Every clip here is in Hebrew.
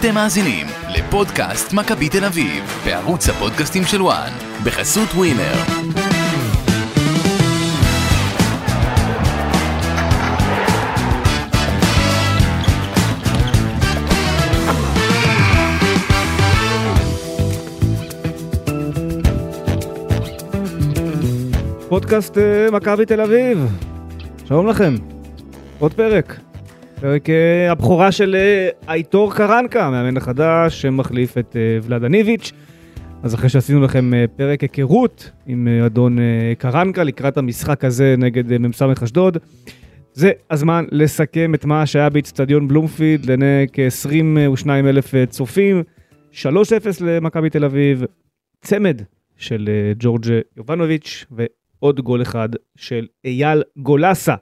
אתם מאזינים לפודקאסט מכבי תל אביב, בערוץ הפודקאסטים של וואן, בחסות ווינר. פודקאסט אה, מכבי תל אביב. שלום לכם. עוד פרק. פרק אה, הבכורה של אה, אייטור קרנקה, המאמן החדש שמחליף את אה, ולאדה ניביץ'. אז אחרי שעשינו לכם אה, פרק היכרות עם אה, אדון אה, קרנקה לקראת המשחק הזה נגד אה, מ"ס אשדוד, זה הזמן לסכם את מה שהיה באיצטדיון בלומפילד לעיני כ-22 אלף אה, צופים. 3-0 למכבי תל אביב, צמד של אה, ג'ורג' יובנוביץ' ועוד גול אחד של אייל גולסה.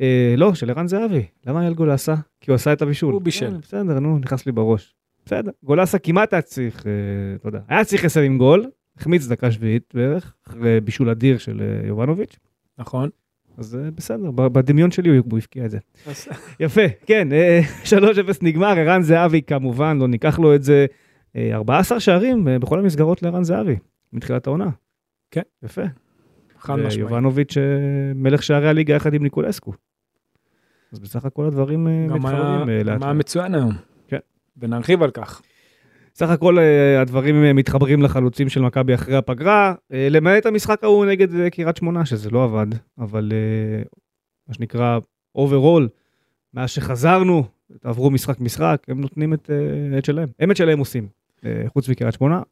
אה, לא, של ערן זהבי. למה אייל גולסה? כי הוא עשה את הבישול. הוא בישל. אה, בסדר, נו, נכנס לי בראש. בסדר, גולסה כמעט היה צריך, אה, אתה יודע, היה צריך לסיים עם גול, החמיץ דקה שביעית בערך, אחרי בישול אדיר של יובנוביץ', נכון. אז בסדר, בדמיון שלי הוא הבקיע את זה. יפה, כן, אה, 3-0 נגמר, ערן זהבי כמובן, לא ניקח לו את זה. אה, 14 שערים בכל המסגרות לערן זהבי, מתחילת העונה. כן. יפה. חד משמעית. ויובנוביץ' אה, מלך שערי הליגה יחד עם ניקולסקו. אז בסך הכל הדברים אה, מתחברים אה, לאט לאט. מצוין היום. כן. ונרחיב על כך. סך הכל אה, הדברים מתחברים לחלוצים של מכבי אחרי הפגרה, למעט המשחק ההוא נגד קריית שמונה, שזה לא עבד, אבל מה שנקרא overall, מאז שחזרנו, עברו משחק משחק, הם נותנים את, את שלהם, הם את שלהם עושים, חוץ מקריית שמונה,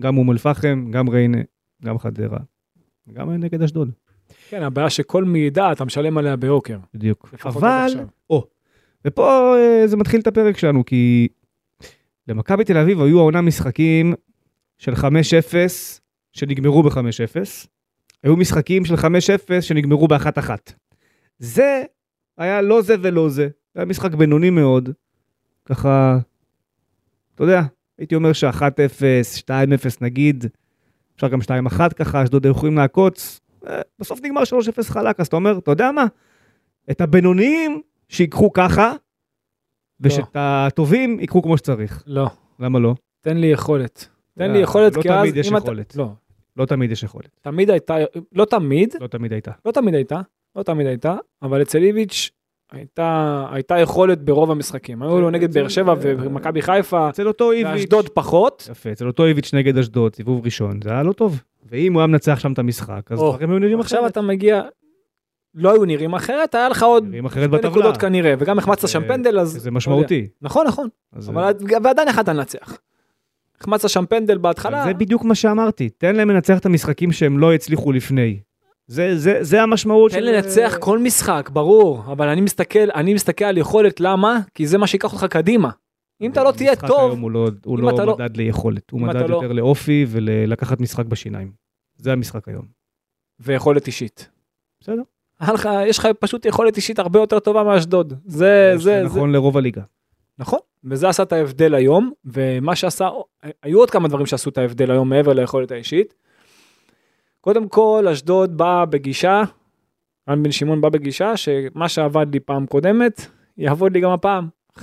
גם אום אל-פחם, גם ריינה, גם חדרה, גם נגד אשדוד, כן, הבעיה שכל מעידה אתה משלם עליה ביוקר. בדיוק. אבל. או, ופה אה, זה מתחיל את הפרק שלנו, כי למכבי תל אביב היו העונה משחקים של 5-0 שנגמרו ב-5-0, היו משחקים של 5-0 שנגמרו ב-1-1. זה היה לא זה ולא זה, זה היה משחק בינוני מאוד, ככה, אתה יודע, הייתי אומר ש-1-0, 2-0 נגיד, אפשר גם 2-1 ככה, אשדוד היו יכולים לעקוץ, בסוף נגמר 3-0 חלק, אז אתה אומר, אתה יודע מה? את הבינוניים שיקחו ככה, ושאת הטובים ייקחו כמו שצריך. לא, למה לא? תן לי יכולת. תן לא, לי יכולת, לא כי אז... תמיד יש יכולת. לא, לא תמיד יש יכולת. תמיד הייתה, לא תמיד, לא תמיד הייתה. לא תמיד הייתה, לא תמיד הייתה, אבל אצל איביץ' הייתה הייתה יכולת ברוב המשחקים. היו לו נגד באר שבע ומכבי חיפה, אצל אותו איביץ', ואשדוד פחות. יפה, אצל אותו איביץ' נגד אשדוד, סיבוב ראשון, זה היה לא טוב. ואם הוא היה מנצח שם את המשחק, אז דברים היו נראים עכשיו אחרת. אתה מגיע, לא היו נראים אחרת, היה לך עוד שתי. נקודות כנראה, וגם החמצת שם פנדל, אז... זה לא. משמעותי. נכון, נכון, אז אבל ועדיין יכולת לנצח. החמצת שם פנדל בהתחלה, זה בדיוק מה שאמרתי, תן להם לנצח את המשחקים שהם לא הצליחו לפני. זה, זה, זה המשמעות תן לנצח כל משחק, ברור, אבל אני מסתכל, אני מסתכל על יכולת, למה? כי זה מה שיקח אותך קדימה. אם אתה לא תהיה המשחק טוב, היום הוא לא, הוא לא לא- מדד ליכולת, הוא מדד לא- יותר לאופי ולקחת משחק בשיניים. זה המשחק היום. ויכולת אישית. בסדר. לך, יש לך פשוט יכולת אישית הרבה יותר טובה מאשדוד. זה, זה, זה, נכון לרוב הליגה. נכון. וזה עשה את ההבדל היום, ומה שעשה, היו עוד כמה דברים שעשו את ההבדל היום מעבר ליכולת האישית. קודם כל, אשדוד באה בגישה, רן בן שמעון בא בגישה, שמה שעבד לי פעם קודמת, יעבוד לי גם הפעם. 5-4-1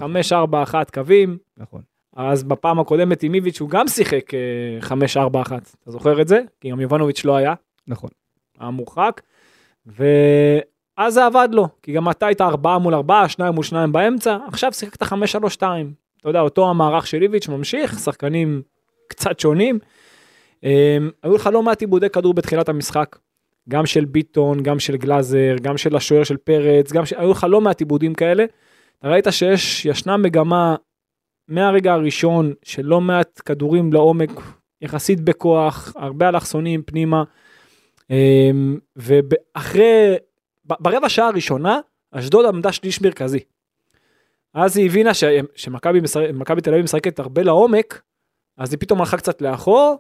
קווים, נכון. אז בפעם הקודמת עם איביץ' הוא גם שיחק אה, 5-4-1, אתה זוכר את זה? כי גם יובנוביץ' לא היה, נכון. היה מורחק, ואז זה עבד לו, כי גם אתה היית 4 מול 4, 2 מול 2 באמצע, עכשיו שיחקת 5-3-2. אתה יודע, אותו המערך של איביץ' ממשיך, שחקנים קצת שונים. אה, היו לך לא מעט עיבודי כדור בתחילת המשחק, גם של ביטון, גם של גלאזר, גם של השוער של פרץ, גם ש... היו לך לא מעט עיבודים כאלה. ראית שיש, ישנה מגמה מהרגע הראשון של לא מעט כדורים לעומק, יחסית בכוח, הרבה אלכסונים פנימה. אמ, ואחרי, ברבע שעה הראשונה, אשדוד עמדה שליש מרכזי. אז היא הבינה שמכבי תל אביב משחקת הרבה לעומק, אז היא פתאום הלכה קצת לאחור,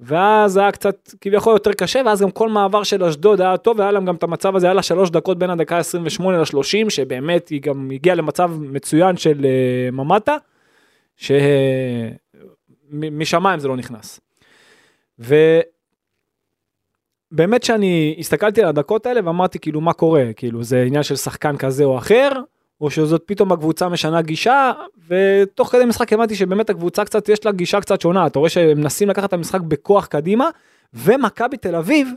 ואז היה קצת כביכול יותר קשה, ואז גם כל מעבר של אשדוד היה טוב, והיה להם גם את המצב הזה, היה לה שלוש דקות בין הדקה 28 ל-30, שבאמת היא גם הגיעה למצב מצוין של uh, ממטה, שמשמיים זה לא נכנס. ובאמת שאני הסתכלתי על הדקות האלה ואמרתי כאילו מה קורה, כאילו זה עניין של שחקן כזה או אחר, או שזאת פתאום הקבוצה משנה גישה, ותוך כדי משחק הבנתי שבאמת הקבוצה קצת, יש לה גישה קצת שונה, אתה רואה שהם מנסים לקחת את המשחק בכוח קדימה, ומכבי תל אביב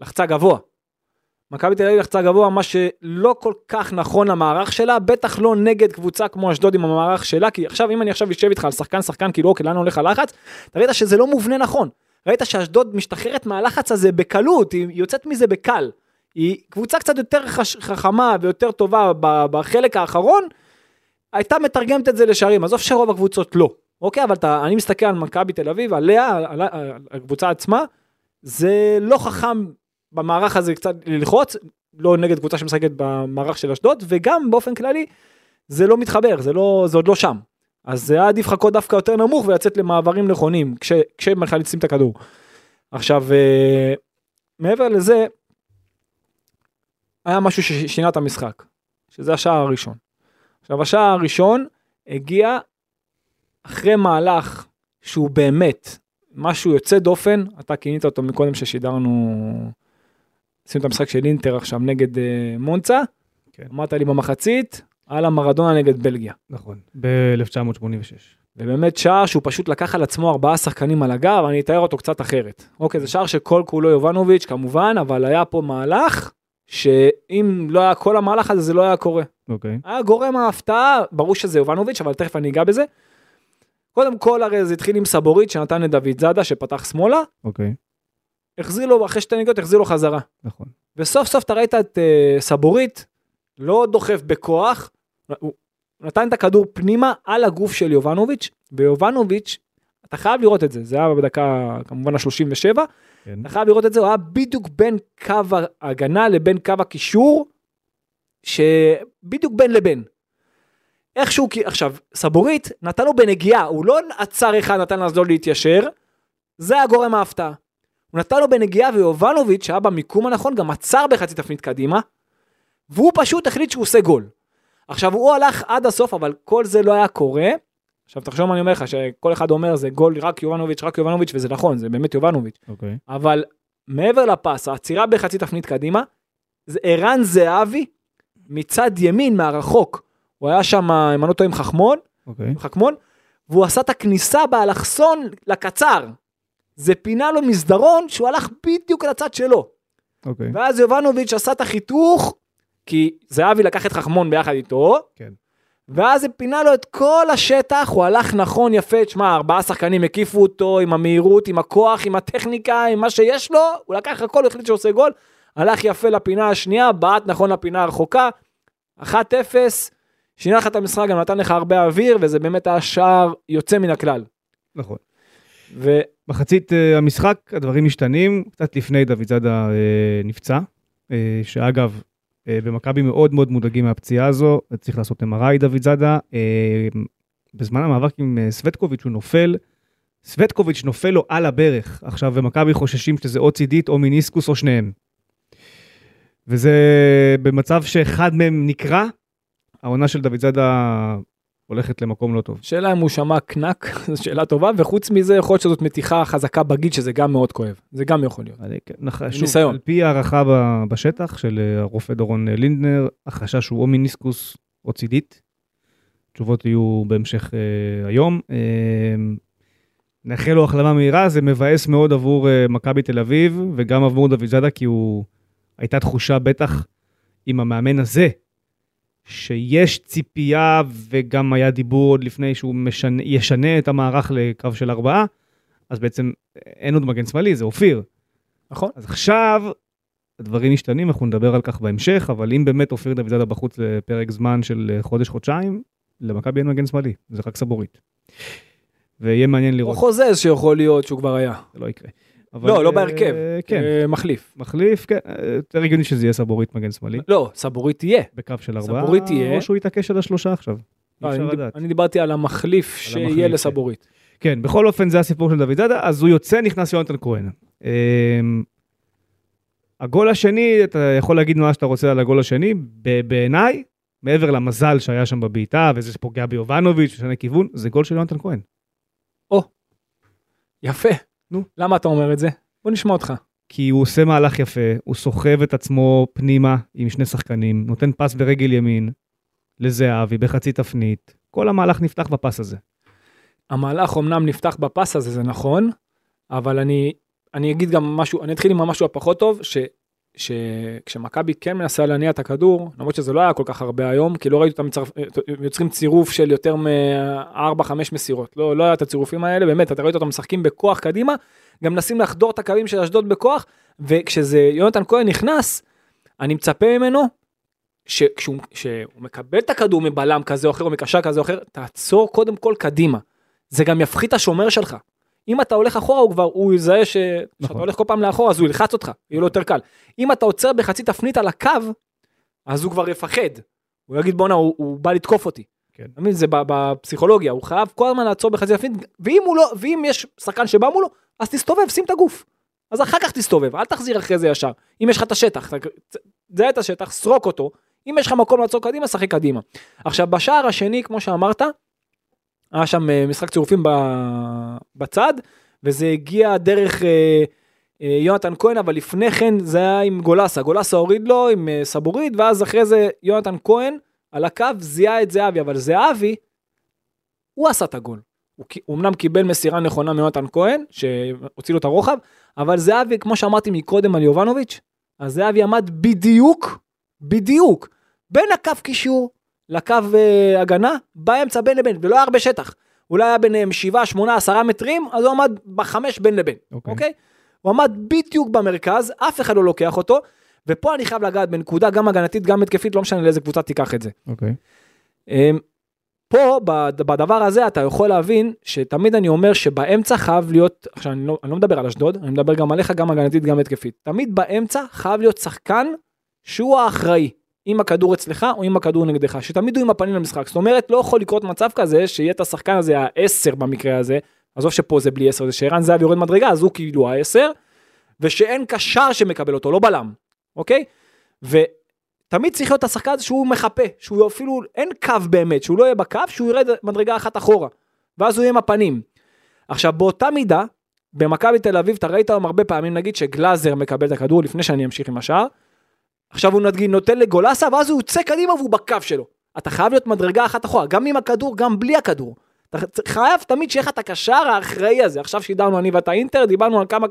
לחצה גבוה. מכבי תל אביב לחצה גבוה, מה שלא כל כך נכון למערך שלה, בטח לא נגד קבוצה כמו אשדוד עם המערך שלה, כי עכשיו אם אני עכשיו אשב איתך על שחקן שחקן, כאילו אוקיי, לאן הולך הלחץ, אתה ראית שזה לא מובנה נכון. ראית שאשדוד משתחררת מהלחץ הזה בקלות, היא יוצאת מזה בקל. היא קבוצה קצת יותר. חכמה ויותר טובה בחלק האחרון, הייתה מתרגמת את זה לשערים, עזוב שרוב הקבוצות לא, אוקיי? אבל אתה, אני מסתכל על מכבי תל אביב, עליה, על, על הקבוצה עצמה, זה לא חכם במערך הזה קצת ללחוץ, לא נגד קבוצה שמשחקת במערך של אשדוד, וגם באופן כללי, זה לא מתחבר, זה, לא, זה עוד לא שם. אז זה היה עדיף לחכות דווקא יותר נמוך ולצאת למעברים נכונים, כש, כשבכלל יוצאים את הכדור. עכשיו, אה, מעבר לזה, היה משהו ששינה את המשחק, שזה השער הראשון. עכשיו, השער הראשון הגיע אחרי מהלך שהוא באמת משהו יוצא דופן, אתה כינית אותו מקודם ששידרנו, עשינו את המשחק של אינטר עכשיו נגד uh, מונצה, כן. אמרת לי במחצית, על המרדונה נגד בלגיה. נכון, ב-1986. ובאמת שער שהוא פשוט לקח על עצמו ארבעה שחקנים על הגב, אני אתאר אותו קצת אחרת. אוקיי, זה שער שכל כולו יובנוביץ' כמובן, אבל היה פה מהלך שאם לא היה כל המהלך הזה זה לא היה קורה. אוקיי. היה גורם ההפתעה, ברור שזה יובנוביץ', אבל תכף אני אגע בזה. קודם כל הרי זה התחיל עם סבורית שנתן לדוד זאדה שפתח שמאלה, אוקיי, החזיר לו אחרי שתי נגיעות החזיר לו חזרה. נכון. וסוף סוף אתה ראית את uh, סבורית לא דוחף בכוח, הוא נתן את הכדור פנימה על הגוף של יובנוביץ', ויובנוביץ', אתה חייב לראות את זה, זה היה בדקה כמובן ה-37, כן. חייב לראות את זה, הוא היה בדיוק בין קו ההגנה לבין קו הקישור, שבדיוק בין לבין. איכשהו, עכשיו, סבורית נתן לו בנגיעה, הוא לא עצר אחד נתן לאשדוד להתיישר, זה הגורם ההפתעה. הוא נתן לו בנגיעה ויובנוביץ' שהיה במיקום הנכון גם עצר בחצי תפנית קדימה, והוא פשוט החליט שהוא עושה גול. עכשיו הוא הלך עד הסוף אבל כל זה לא היה קורה. עכשיו תחשוב מה אני אומר לך שכל אחד אומר זה גול רק יובנוביץ' רק יובנוביץ' וזה נכון זה באמת יובנוביץ' אוקיי. אבל מעבר לפס העצירה בחצי תפנית קדימה זה ערן זהבי מצד ימין מהרחוק הוא היה שם אם אני לא טועה עם חכמון אוקיי. עם חכמון והוא עשה את הכניסה באלכסון לקצר. זה פינה לו מסדרון שהוא הלך בדיוק לצד שלו. אוקיי. ואז יובנוביץ' עשה את החיתוך, כי זהבי לקח את חכמון ביחד איתו, כן. ואז זה פינה לו את כל השטח, הוא הלך נכון, יפה, תשמע, ארבעה שחקנים הקיפו אותו עם המהירות, עם הכוח, עם הטכניקה, עם מה שיש לו, הוא לקח הכל, החליט שהוא עושה גול, הלך יפה לפינה השנייה, בעט נכון לפינה הרחוקה, 1-0, שינה לך את המשחק, גם נתן לך הרבה אוויר, וזה באמת היה שער יוצא מן הכלל. נכון. ו... מחצית אה, המשחק הדברים משתנים, קצת לפני דוד זאדה אה, נפצע, אה, שאגב, במכבי מאוד מאוד מודאגים מהפציעה הזו, צריך לעשות MRI דוד זאדה. אה, בזמן המאבק עם אה, סווטקוביץ' הוא נופל, סווטקוביץ' נופל לו על הברך, עכשיו במכבי חוששים שזה או צידית או מיניסקוס או שניהם. וזה במצב שאחד מהם נקרע, העונה של דוד זאדה הולכת למקום לא טוב. שאלה אם הוא שמע קנק, זו שאלה טובה, וחוץ מזה יכול להיות שזאת מתיחה חזקה בגיד שזה גם מאוד כואב, זה גם יכול להיות. אני- כן, נח- שוב, ניסיון. על פי הערכה ב- בשטח של אה, הרופא דורון אה, לינדנר, החשש הוא או מיניסקוס או צידית. תשובות יהיו בהמשך אה, היום. אה, נאחל לו החלמה מהירה, זה מבאס מאוד עבור אה, מכבי תל אביב וגם עבור דוד זאדה, כי הוא... הייתה תחושה בטח עם המאמן הזה, שיש ציפייה וגם היה דיבור עוד לפני שהוא משנה, ישנה את המערך לקו של ארבעה, אז בעצם אין עוד מגן שמאלי, זה אופיר. נכון? אז עכשיו הדברים משתנים, אנחנו נדבר על כך בהמשך, אבל אם באמת אופיר דוד זאדה בחוץ לפרק זמן של אה, חודש-חודשיים, למכבי אין מגן שמאלי, זה רק סבורית. ויהיה מעניין או לראות, חוזז שיכול להיות שהוא כבר היה. זה לא יקרה. לא, לא אה, בהרכב, כן, אה, מחליף. מחליף, כן, אה, יותר הגיוני שזה יהיה סבורית מגן שמאלי, לא, סבורית תהיה. בקו של ארבעה, סבורית תהיה. או שהוא יתעקש על השלושה עכשיו. לא, אני דיברתי על המחליף שיהיה המחליף, לסבורית. כן, בכל אופן זה הסיפור של דוד זאדה, אז הוא יוצא, נכנס יונתן כהן. אמ, הגול השני, אתה יכול להגיד מה שאתה רוצה על הגול השני, בעיניי, מעבר למזל שהיה שם בבעיטה, וזה שפוגע ביובנוביץ', משנה כיוון, זה גול של יונתן כהן. יפה. נו. למה אתה אומר את זה? בוא נשמע אותך. כי הוא עושה מהלך יפה, הוא סוחב את עצמו פנימה עם שני שחקנים, נותן פס ברגל ימין, לזהבי בחצי תפנית. כל המהלך נפתח בפס הזה. המהלך אמנם נפתח בפס הזה, זה נכון, אבל אני, אני אגיד גם משהו, אני אתחיל עם המשהו הפחות טוב, ש, שכשמכבי כן מנסה להניע את הכדור, למרות שזה לא היה כל כך הרבה היום, כי לא ראיתי אותם מצרפ, יוצרים צירוף של יותר מ-4-5 מסירות, לא, לא היה את הצירופים האלה, באמת, אתה ראית אותם משחקים בכוח קדימה, גם מנסים לחדור את הקווים של אשדוד בכוח, וכשזה יונתן כהן נכנס, אני מצפה ממנו שכשהוא מקבל את הכדור מבלם כזה או אחר או מקשר כזה או אחר, תעצור קודם כל קדימה. זה גם יפחית השומר שלך. אם אתה הולך אחורה הוא כבר, הוא יזהה ש... נכון. שאתה הולך כל פעם לאחורה אז הוא ילחץ אותך, יהיה לו יותר קל. אם אתה עוצר בחצי תפנית על הקו, אז הוא כבר יפחד. הוא יגיד בואנה הוא, הוא בא לתקוף אותי. כן. מבין, זה בפסיכולוגיה, הוא חייב כל הזמן לעצור בחצי תפנית, ואם, לא, ואם יש שחקן שבא מולו, אז תסתובב, שים את הגוף. אז אחר כך תסתובב, אל תחזיר אחרי זה ישר. אם יש לך את השטח, תזהה את השטח, סרוק אותו, אם יש לך מקום לעצור קדימה, שחק קדימה. עכשיו, בשער השני, כמו שאמרת, היה שם אה, משחק צירופים בצד, וזה הגיע דרך אה, אה, יונתן כהן, אבל לפני כן זה היה עם גולסה. גולסה הוריד לו עם סבורית, ואז אחרי זה יונתן כהן על הקו זיהה את זהבי, אבל זהבי, הוא עשה את הגול. הוא אמנם קיבל מסירה נכונה מיונתן כהן, שהוציא לו את הרוחב, אבל זהבי, כמו שאמרתי מקודם על יובנוביץ', אז זהבי עמד בדיוק, בדיוק, בין הקו קישור לקו uh, הגנה, באמצע בין לבין, ולא היה הרבה שטח. אולי היה ביניהם 7, 8, 10 מטרים, אז הוא עמד בחמש בין לבין, אוקיי? Okay. Okay? הוא עמד בדיוק במרכז, אף אחד לא לוקח אותו, ופה אני חייב לגעת בנקודה גם הגנתית, גם התקפית, לא משנה לאיזה קבוצה תיקח את זה. אוקיי. Okay. Um, פה, בדבר הזה, אתה יכול להבין שתמיד אני אומר שבאמצע חייב להיות, עכשיו אני לא, אני לא מדבר על אשדוד, אני מדבר גם עליך, גם הגנתית, גם התקפית. תמיד באמצע חייב להיות שחקן שהוא האחראי. אם הכדור אצלך או אם הכדור נגדך, שתמיד הוא עם הפנים למשחק. זאת אומרת, לא יכול לקרות מצב כזה שיהיה את השחקן הזה העשר במקרה הזה, עזוב שפה זה בלי עשר, זה שערן זהב יורד מדרגה, אז הוא כאילו העשר, ושאין קשר שמקבל אותו, לא בלם, אוקיי? ותמיד צריך להיות השחקן הזה שהוא מחפה, שהוא אפילו, אין קו באמת, שהוא לא יהיה בקו, שהוא ירד מדרגה אחת אחורה, ואז הוא יהיה עם הפנים. עכשיו, באותה מידה, במכבי תל אביב, אתה ראית היום הרבה פעמים, נגיד שגלאזר מקבל את הכדור, לפני שאני אמשיך עם השאר, עכשיו הוא נגיד נותן לגולסה, ואז הוא יוצא קדימה והוא בקו שלו. אתה חייב להיות מדרגה אחת אחורה, גם עם הכדור, גם בלי הכדור. אתה חייב תמיד שיהיה לך את הקשר האחראי הזה. עכשיו שידרנו אני ואתה אינטר, דיברנו על כמה,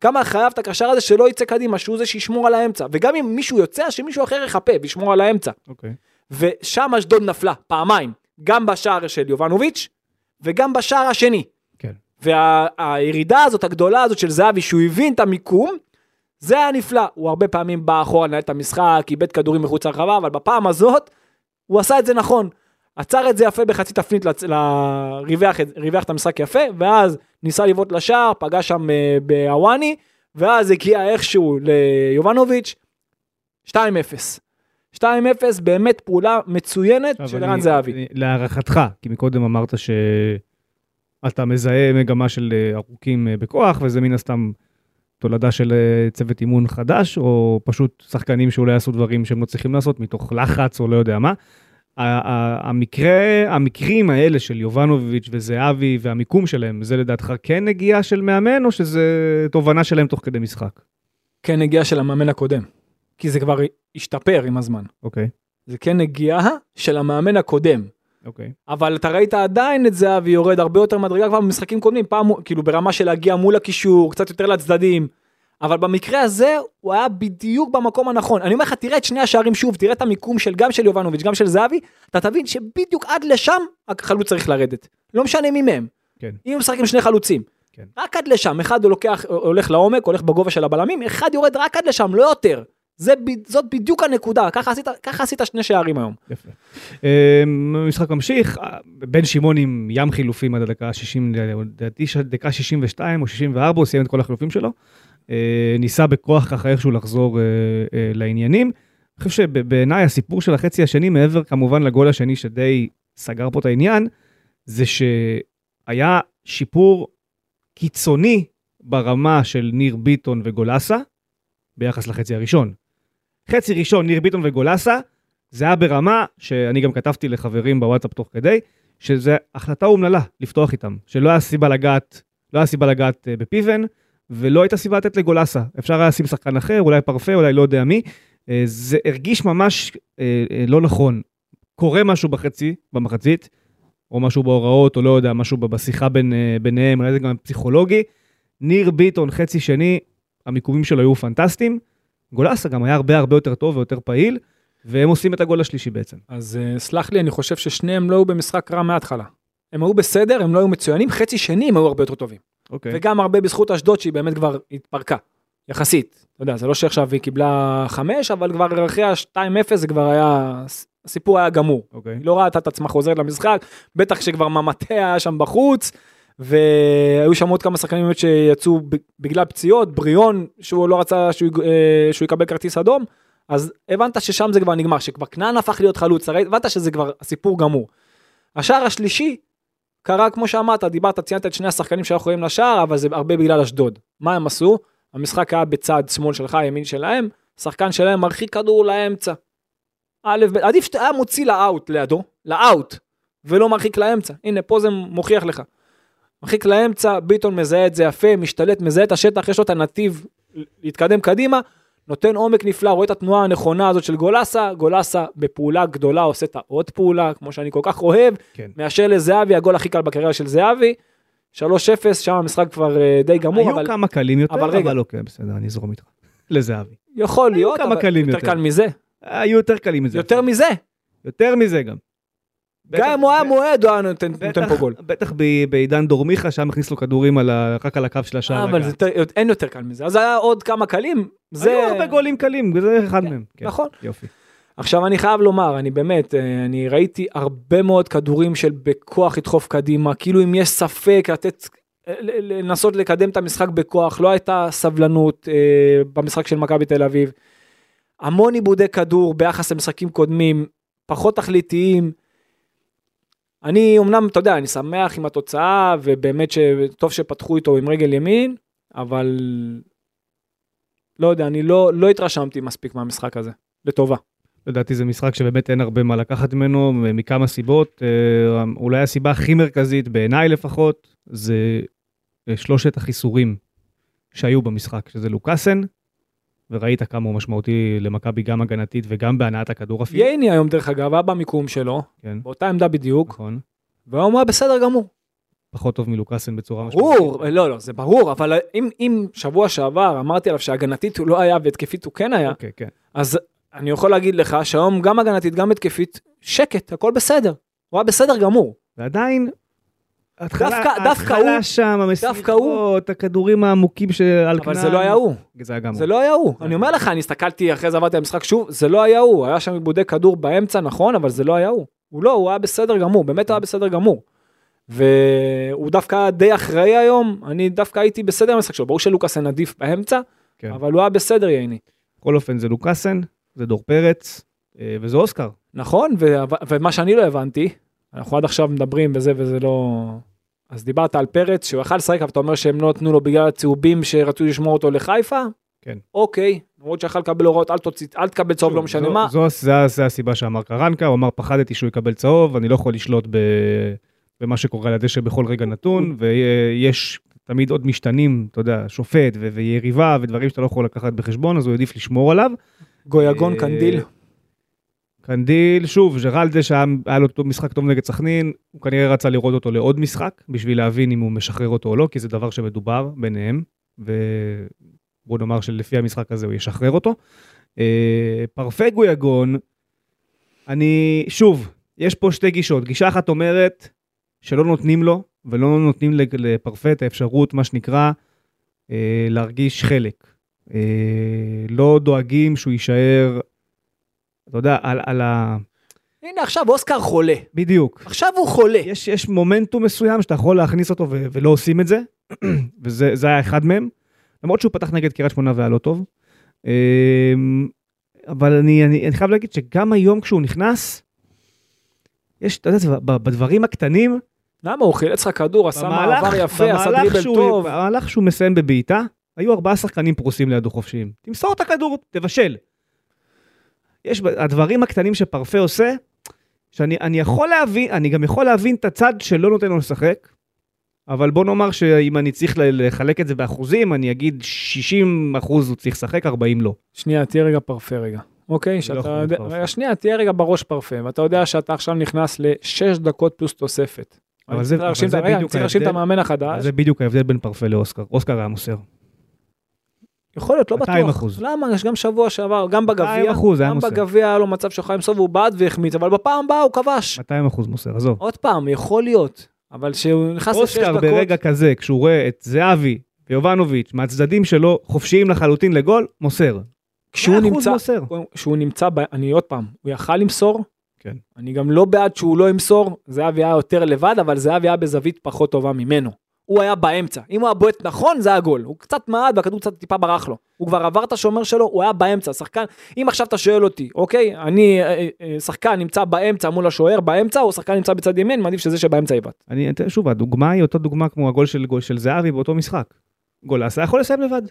כמה חייב את הקשר הזה שלא יצא קדימה, שהוא זה שישמור על האמצע. וגם אם מישהו יוצא, שמישהו אחר יחפה וישמור על האמצע. אוקיי. Okay. ושם אשדוד נפלה, פעמיים. גם בשער של יובנוביץ', וגם בשער השני. כן. והירידה הזאת, הגדולה הזאת של זהבי, שהוא הבין את המיקום, זה היה נפלא. הוא הרבה פעמים בא אחורה לנהל את המשחק, איבד כדורים מחוץ לרחבה, אבל בפעם הזאת, הוא עשה את זה נכון. עצר את זה יפה בחצי תפנית, ל... ריווח, ריווח את המשחק יפה, ואז ניסה לבעוט לשער, פגע שם אה, בהוואני, ואז הגיע איכשהו ליובנוביץ', 2-0. 2-0 באמת פעולה מצוינת של ערן זהבי. להערכתך, כי מקודם אמרת שאתה מזהה מגמה של אה, ארוכים אה, בכוח, וזה מן הסתם תולדה של צוות אימון חדש, או פשוט שחקנים שאולי יעשו דברים שהם לא צריכים לעשות מתוך לחץ או לא יודע מה. המקרה, המקרים האלה של יובנוביץ' וזהבי והמיקום שלהם, זה לדעתך כן נגיעה של מאמן או שזה תובנה שלהם תוך כדי משחק? כן נגיעה של המאמן הקודם, כי זה כבר השתפר עם הזמן. אוקיי. זה כן נגיעה של המאמן הקודם. אוקיי. אבל אתה ראית עדיין את זהבי יורד הרבה יותר מדרגה כבר במשחקים קודמים, פעם כאילו ברמה של להגיע מול הקישור, קצת יותר לצדדים. אבל במקרה הזה הוא היה בדיוק במקום הנכון. אני אומר לך, תראה את שני השערים שוב, תראה את המיקום של גם של יובנוביץ', גם של זהבי, אתה תבין שבדיוק עד לשם החלוץ צריך לרדת. לא משנה מי מהם. כן. אם הוא משחק עם שני חלוצים. כן. רק עד לשם, אחד הוא לוקח, הולך לעומק, הולך בגובה של הבלמים, אחד יורד רק עד לשם, לא יותר. זה, זאת בדיוק הנקודה, ככה עשית, ככה עשית שני שערים היום. יפה. משחק ממשיך, בן שמעון עם ים חילופים עד הדקה 60, לדעתי דקה 62 או 64, הוא סיים את כל החילופים שלו. אה, ניסה בכוח ככה איכשהו לחזור אה, אה, לעניינים. אני חושב שבעיניי הסיפור של החצי השני, מעבר כמובן לגול השני שדי סגר פה את העניין, זה שהיה שיפור קיצוני ברמה של ניר ביטון וגולסה ביחס לחצי הראשון. חצי ראשון, ניר ביטון וגולסה, זה היה ברמה שאני גם כתבתי לחברים בוואטסאפ תוך כדי, שזו החלטה אומללה לפתוח איתם, שלא היה סיבה לגעת, לא היה סיבה לגעת בפיבן, ולא הייתה סיבה לתת לגולסה. אפשר היה לשים שחקן אחר, אולי פרפה, אולי לא יודע מי. אה, זה הרגיש ממש אה, אה, לא נכון. קורה משהו בחצי, במחצית, או משהו בהוראות, או לא יודע, משהו בשיחה בין, אה, ביניהם, אולי זה גם פסיכולוגי. ניר ביטון, חצי שני, המיקומים שלו היו פנטסטיים. גולסה גם היה הרבה הרבה יותר טוב ויותר פעיל, והם עושים את הגול השלישי בעצם. אז uh, סלח לי, אני חושב ששניהם לא היו במשחק רע מההתחלה. הם היו בסדר, הם לא היו מצוינים, חצי שני הם היו הרבה יותר טובים. אוקיי. וגם הרבה בזכות אשדוד שהיא באמת כבר התפרקה, יחסית. אתה יודע, זה לא שעכשיו היא קיבלה חמש, אבל כבר אחרי ה-2-0 זה כבר היה, הסיפור היה גמור. אוקיי. היא לא ראתה את עצמה חוזרת למשחק, בטח שכבר ממטה היה שם בחוץ, והיו שם עוד כמה שחקנים באמת שיצאו בגלל פציעות, בריאון שהוא לא רצה שהוא, אה, שהוא יקבל כרטיס אדום, אז הבנת ששם זה כבר נגמר, שכבר כנען הפך להיות חלוץ, הבנת שזה כבר הסיפור גמור. השער השלישי קרה כמו שאמרת, דיברת, ציינת את שני השחקנים שהיו יכולים לשער, אבל זה הרבה בגלל אשדוד. מה הם עשו? המשחק היה בצד שמאל שלך, ימין שלהם, שחקן שלהם מרחיק כדור לאמצע. א', עדיף שאתה היה מוציא לאאוט לידו, לאאוט, ולא מרחיק לאמצע. הנה, פה זה מוכיח לך. מרחיק לאמצע, ביטון מזהה את זה יפה, משתלט, מזהה את השטח, יש לו את הנתיב להתקדם קדימה, נותן עומק נפלא, רואה את התנועה הנכונה הזאת של גולסה, גולסה בפעולה גדולה עושה את העוד פעולה, כמו שאני כל כך אוהב, כן. מאשר לזהבי, הגול הכי קל בקריירה של זהבי, 3-0, שם המשחק כבר אה, די גמור, היו אבל כמה קלים יותר, אבל אבל, רגע. אוקיי, בסדר, אני אזרום איתך. לזהבי. יכול היו להיות, אבל יותר יותר. קל מזה, היו יותר קלים מזה. יותר מזה, יותר מזה גם. גם אם הוא היה מועד, הוא היה נותן פה גול. בטח בעידן דורמיכה, שם הכניס לו כדורים רק על הקו של השער. אבל זה אין יותר קל מזה, אז היה עוד כמה קלים, זה... היו הרבה גולים קלים, וזה אחד מהם. כן, נכון. יופי. עכשיו אני חייב לומר, אני באמת, אה, אני ראיתי הרבה מאוד כדורים של בכוח לדחוף קדימה, כאילו אם יש ספק לתת, לנסות לקדם את המשחק בכוח, לא הייתה סבלנות אה, במשחק של מכבי תל אביב. המון עיבודי כדור ביחס למשחקים קודמים, פחות תכליתיים. אני אמנם, אתה יודע, אני שמח עם התוצאה, ובאמת שטוב שפתחו איתו עם רגל ימין, אבל לא יודע, אני לא, לא התרשמתי מספיק מהמשחק הזה, לטובה. לדעתי זה משחק שבאמת אין הרבה מה לקחת ממנו, מכמה סיבות. אה, אולי הסיבה הכי מרכזית, בעיניי לפחות, זה אה, שלושת החיסורים שהיו במשחק, שזה לוקאסן, וראית כמה הוא משמעותי למכבי גם הגנתית וגם בהנעת הכדור אפילו. ייני היום דרך אגב היה במיקום שלו, כן, באותה עמדה בדיוק, נכון. והיום הוא היה בסדר גמור. פחות טוב מלוקאסן בצורה ברור, לא לא זה ברור, אבל אם, אם שבוע שעבר אמרתי עליו שהגנתית הוא לא היה והתקפית הוא כן היה, אוקיי, כן. אז אני יכול להגיד לך שהיום גם הגנתית גם התקפית שקט הכל בסדר, הוא היה בסדר גמור. ועדיין, דווקא- הוא- שם. המסירות, הכדורים העמוקים שעל אבל זה לא היה הוא, זה היה גם זה הוא. לא היה הוא, אני אומר לך אני הסתכלתי אחרי זה עברתי על המשחק שוב, זה לא היה הוא, היה שם עיבודי כדור באמצע נכון אבל זה לא היה הוא, הוא לא, הוא היה בסדר גמור, באמת היה בסדר גמור. והוא דווקא די אחראי היום, אני דווקא הייתי בסדר במשחק שלו, ברור שלוקאסן עדיף באמצע, כן. אבל הוא היה בסדר ייני. בכל אופן זה לוקאסן, זה דור פרץ, אה, וזה אוסקר. נכון, ו- ומה שאני לא הבנתי, אנחנו עד עכשיו מדברים וזה וזה לא... אז דיברת על פרץ שהוא יכל לשחק, אבל אתה אומר שהם לא נתנו לו בגלל הצהובים שרצו לשמור אותו לחיפה? כן. אוקיי, למרות שיכל לקבל הוראות, אל, תוציא, אל תקבל צהוב, לא משנה זו- מה. זו, זו, זו הסיבה שאמר קרנקה, הוא אמר פחדתי שהוא יקבל צהוב, אני לא יכול לשלוט ב, במה שקורה על הדשא בכל רגע נתון, ויש תמיד עוד משתנים, אתה יודע, שופט ו- ויריבה ודברים שאתה לא יכול לקחת בחשבון, אז הוא העדיף לשמור עליו. גויגון אה, קנדיל. קנדיל, שוב, ג'רלדה שהיה היה לו משחק טוב נגד סכנין, הוא כנראה רצה לראות אותו לעוד משחק, בשביל להבין אם הוא משחרר אותו או לא, כי זה דבר שמדובר ביניהם, ובוא נאמר שלפי המשחק הזה הוא ישחרר אותו. אה, פרפגו יגון, אני, שוב, יש פה שתי גישות. גישה אחת אומרת שלא נותנים לו, ולא נותנים לפרפה את האפשרות, מה שנקרא, אה, להרגיש חלק. אה, לא דואגים שהוא יישאר, אתה יודע, על, על ה... הנה עכשיו אוסקר חולה. בדיוק. עכשיו הוא חולה. יש, יש מומנטום מסוים שאתה יכול להכניס אותו ו- ולא עושים את זה, וזה זה היה אחד מהם. למרות שהוא פתח נגד קריית שמונה והיה לא טוב. אמ, אבל אני, אני, אני חייב להגיד שגם היום כשהוא נכנס, יש, אתה יודע, בדברים הקטנים, למה הוא חילץ לך כדור, עשה מעבר יפה, עשה דריבל טוב. במהלך שהוא מסיים בבעיטה, היו ארבעה שחקנים פרוסים לידו חופשיים. תמסור את הכדור, תבשל. יש הדברים הקטנים שפרפה עושה, שאני אני יכול להבין, אני גם יכול להבין את הצד שלא נותן לו לשחק, אבל בוא נאמר שאם אני צריך לחלק את זה באחוזים, אני אגיד 60 אחוז הוא צריך לשחק, 40 לא. שנייה, תהיה רגע פרפה רגע. אוקיי? לא שאתה להיות יודע. רגע, שנייה, תהיה רגע בראש פרפה, ואתה יודע שאתה עכשיו נכנס לשש דקות פלוס תוספת. אבל זה- אבל זה בדיוק צריך להרשים את ההבדל. המאמן החדש. זה בדיוק ההבדל בין פרפה לאוסקר. אוסקר היה מוסר. יכול להיות, לא 200 בטוח. אחוז. למה? יש גם שבוע שעבר, גם 200 בגביע, אחוז, גם. בגביע היה לו מצב שהוא חיים סוף והוא בעט והחמיץ, אבל בפעם הבאה הוא כבש. 200 אחוז מוסר, עזוב. עוד פעם, יכול להיות, אבל כשהוא נכנס לשש אוסקר דקות, ברגע כזה, כשהוא רואה את זהבי ויובנוביץ' מהצדדים שלו חופשיים לחלוטין לגול, מוסר. כשהוא 100% נמצא, מוסר. כשהוא נמצא, ב- אני עוד פעם, הוא יכל למסור, כן. אני גם לא בעד שהוא לא ימסור, זהבי היה יותר לבד, אבל זהבי היה בזווית פחות טובה ממנו. הוא היה באמצע, אם הוא היה בועט נכון זה היה גול, הוא קצת מעט והכדור קצת טיפה ברח לו, הוא כבר עבר את השומר שלו, הוא היה באמצע, שחקן, אם עכשיו אתה שואל אותי, אוקיי, אני, אה, אה, שחקן נמצא באמצע מול השוער באמצע, או שחקן נמצא בצד ימין, מעדיף שזה שבאמצע יבעט. אני אתן שוב, הדוגמה היא אותה דוגמה כמו הגול של, גול של זהבי באותו משחק. גולסה יכול לסיים לבד.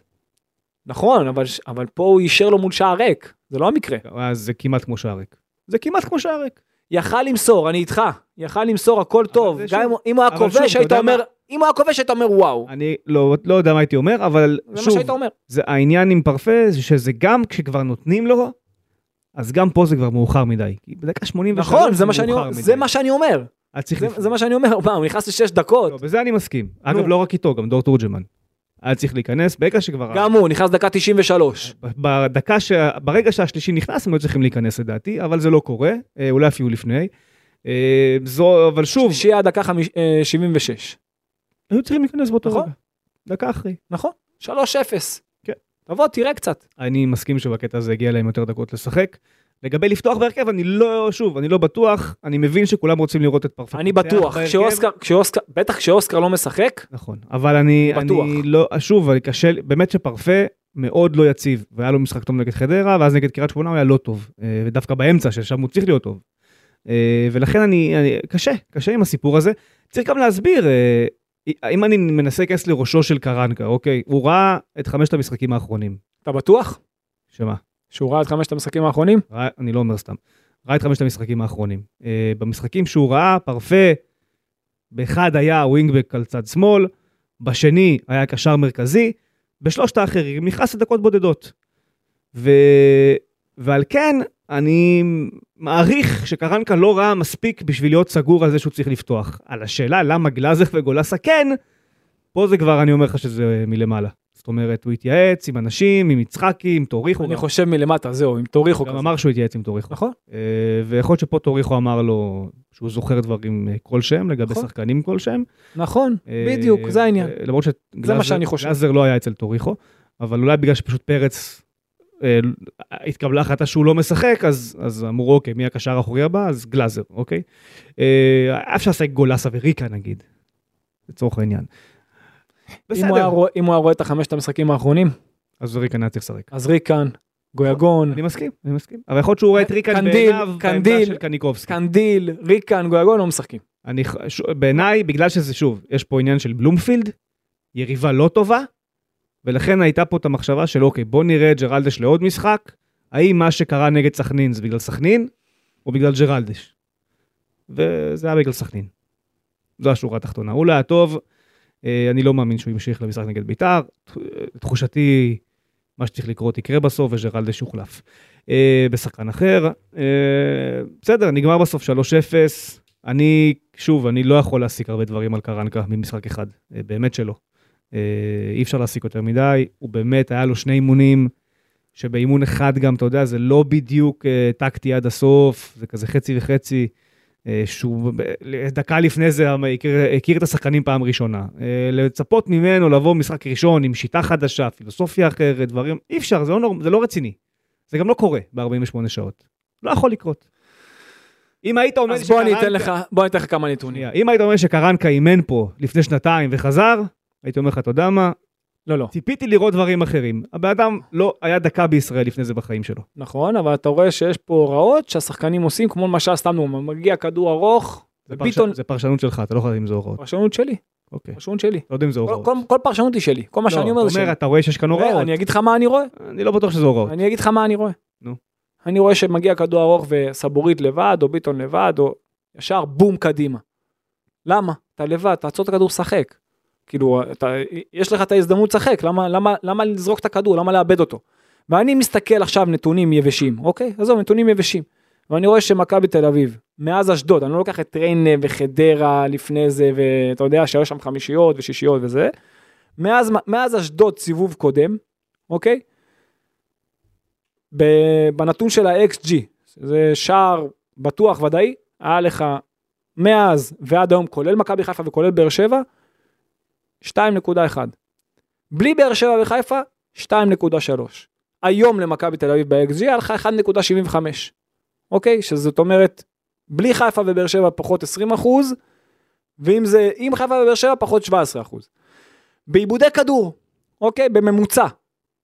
נכון, אבל, אבל פה הוא אישר לו מול שער ריק, זה לא המקרה. אז זה כמעט כמו שער ריק. זה כמעט כמו שער ריק. יכל למסור, אני איתך, יכל למסור הכל טוב, גם שוב- אם הוא- היה כובש היית אומר? אם הוא היה כובש היית אומר וואו, אני לא, לא יודע מה הייתי אומר, אבל זה מה שוב, שהיית אומר. זה העניין עם פרפה, זה שזה גם כשכבר נותנים לו, אז גם פה זה כבר מאוחר מדי. כי בדקה 83 נכון, זה מה שאני מאוחר אומר, מדי. זה מה שאני אומר, היה זה- לפני. זה מה שאני אומר, מה, הוא נכנס לשש דקות, לא, בזה אני מסכים. אגב, נו. לא רק איתו, גם דור תורג'מן. היה צריך להיכנס, ברגע שכבר... גם הוא נכנס דקה 93. בדקה ש... ברגע שהשלישי נכנס הם היו צריכים להיכנס לדעתי, אבל זה לא קורה, אה, אולי אפילו לפני. אה, זו, אבל שוב, הדקה חמיש- אה, 76. היו צריכים להיכנס באותו נכון. רגע. דקה אחרי. נכון, 3-0. כן. תבוא תראה קצת. אני מסכים שבקטע הזה הגיע להם יותר דקות לשחק. לגבי לפתוח בהרכב, אני לא, שוב, אני לא בטוח, אני מבין שכולם רוצים לראות את פרפקט. אני בטוח. כשאוסקר, כשאוסקר, בטח כשאוסקר לא משחק, נכון, אבל אני, אני בטוח. אני לא, שוב, אני קשה, באמת שפרפה מאוד לא יציב, והיה לו משחק טוב נגד חדרה, ואז נגד קריית שמונה הוא היה לא טוב, אה, ודווקא באמצע, ששם הוא צריך להיות טוב. אה, ולכן אני, אני, קשה, קשה עם הסיפור הזה. צריך גם להסביר, אה, אם אני מנסה להיכנס לראשו של קרנקה, אוקיי, הוא ראה את חמשת המשחקים האחרונים. אתה בטוח? שמה? שהוא ראה את חמשת המשחקים האחרונים? ראה, אני לא אומר סתם. ראה את חמשת המשחקים האחרונים. אה, במשחקים שהוא ראה, פרפה, באחד היה ווינגבק על צד שמאל, בשני היה קשר מרכזי, בשלושת האחרים נכנס לדקות בודדות. ו... ועל כן, אני מעריך שקרנקה לא ראה מספיק בשביל להיות סגור על זה שהוא צריך לפתוח. על השאלה למה גלאזר וגולסה כן, פה זה כבר, אני אומר לך שזה מלמעלה. זאת אומרת, הוא התייעץ עם אנשים, עם יצחקי, עם טוריחו. אני גם- חושב מלמטה, זהו, אם תוריכו גם כזה. אמר שהוא התייעץ עם טוריחו. נכון? אה, ויכול להיות שפה טוריחו אמר לו שהוא זוכר דברים אה, כלשהם לגבי נכון. שחקנים כלשהם. נכון, אה, בדיוק, זה העניין. למרות. שגלאזר לא היה אצל טוריחו, אבל אולי בגלל שפשוט פרץ התקבלה החלטה שהוא לא משחק, אז, אז אמרו אוקיי, מי הקשר האחורי הבא? אז גלאזר, אוקיי? אה, היה אפשר לשחק גולסה וריקן נגיד, לצורך העניין. אם הוא היה בסדר, אם הוא היה רואה את החמשת המשחקים האחרונים, אז ריקן היה צריך לשחק. אז ריקן, גויגון, אני מסכים, אני מסכים. אבל יכול להיות שהוא רואה את ריקן בעיניו בעמדה של קניקובסקי. קנדיל, ריקן, גויגון לא משחקים. אני, ש- בעיניי, בגלל שזה שוב, יש פה עניין של בלומפילד, יריבה לא טובה, ולכן הייתה פה את המחשבה של אוקיי, בוא נראה את ג'רלדש לעוד משחק, האם מה שקרה נגד סכנין זה בגלל סכנין, או בגלל ג'רלדש. וזה היה בגלל סכנין. זו השורה התחתונה. הוא לא היה טוב, אה, אני לא מאמין שהוא ימשיך למשחק נגד בית"ר, תחושתי, מה שצריך לקרות יקרה בסוף, וג'רלדש יוחלף. אה, בשחקן אחר, אה, בסדר, נגמר בסוף 3-0. אני, שוב, אני לא יכול להסיק הרבה דברים על קרנקה ממשחק אחד, באמת שלא. אה, אי אפשר להסיק יותר מדי, הוא באמת, היה לו שני אימונים, שבאימון אחד גם, אתה יודע, זה לא בדיוק אה, טקטי עד הסוף, זה כזה חצי וחצי, אה, שהוא דקה לפני זה הכיר, הכיר את השחקנים פעם ראשונה. לצפות ממנו לבוא משחק ראשון עם שיטה חדשה, פילוסופיה אחרת, דברים, אי אפשר, זה לא, נור- זה לא רציני. זה גם לא קורה ב-48 שעות. לא יכול לקרות. אם היית אומר אז בוא אני אתן שקרנקה- לך, בוא אני אתן לך כמה נתונים. אם היית אומר שקרנקה אימן פה לפני שנתיים וחזר, הייתי אומר לך, אתה יודע מה, לא, לא. ציפיתי לראות דברים אחרים. הבן אדם לא היה דקה בישראל לפני זה בחיים שלו. נכון, אבל אתה רואה שיש פה הוראות שהשחקנים עושים, כמו למשל, סתם מגיע כדור ארוך, זה, וביטון, פרש... זה פרשנות שלך, אתה לא יכול לדעת אם זה הוראות. פרשנות שלי, אוקיי. פרשנות שלי. לא יודע אם זה כל- הוראות. כל- כל פרשנות היא שלי, כל מה שאני אומר לא, זה אתה שלי. אומר, אתה רואה שיש כאן הוראות. אני אגיד לך מה אני רואה, אני לא בטוח שזה הוראות. אני אגיד לך מה אני רואה. נו. אני רואה שמגיע כדור ארוך וסבורית לבד, או ביטון לבד, או ישר בום קדימה. למה? אתה לבד, תעצור את הכדור, שחק. כאילו, אתה, יש לך את ההזדמנות לשחק, למה, למה, למה לזרוק את הכדור, למה לאבד אותו? ואני מסתכל עכשיו נתונים יבשים, אוקיי? עזוב, נתונים יבשים. ואני רואה שמכבי תל אביב, מאז אשדוד, אני לא לוקח את ריינה וחדרה לפני זה, ואתה יודע שהיו שם חמישיות ושישיות וזה. מאז, מאז אשדוד סיבוב קודם, אוקיי? בנתון של ה-XG, זה שער בטוח ודאי, היה לך מאז ועד היום, כולל מכבי חיפה וכולל באר שבע, 2.1. בלי באר שבע וחיפה, 2.3. היום למכבי תל אביב ב-XG לך 1.75. אוקיי? שזאת אומרת, בלי חיפה ובאר שבע פחות 20 אחוז, ואם זה, עם חיפה ובאר שבע פחות 17 אחוז. בעיבודי כדור, אוקיי? בממוצע.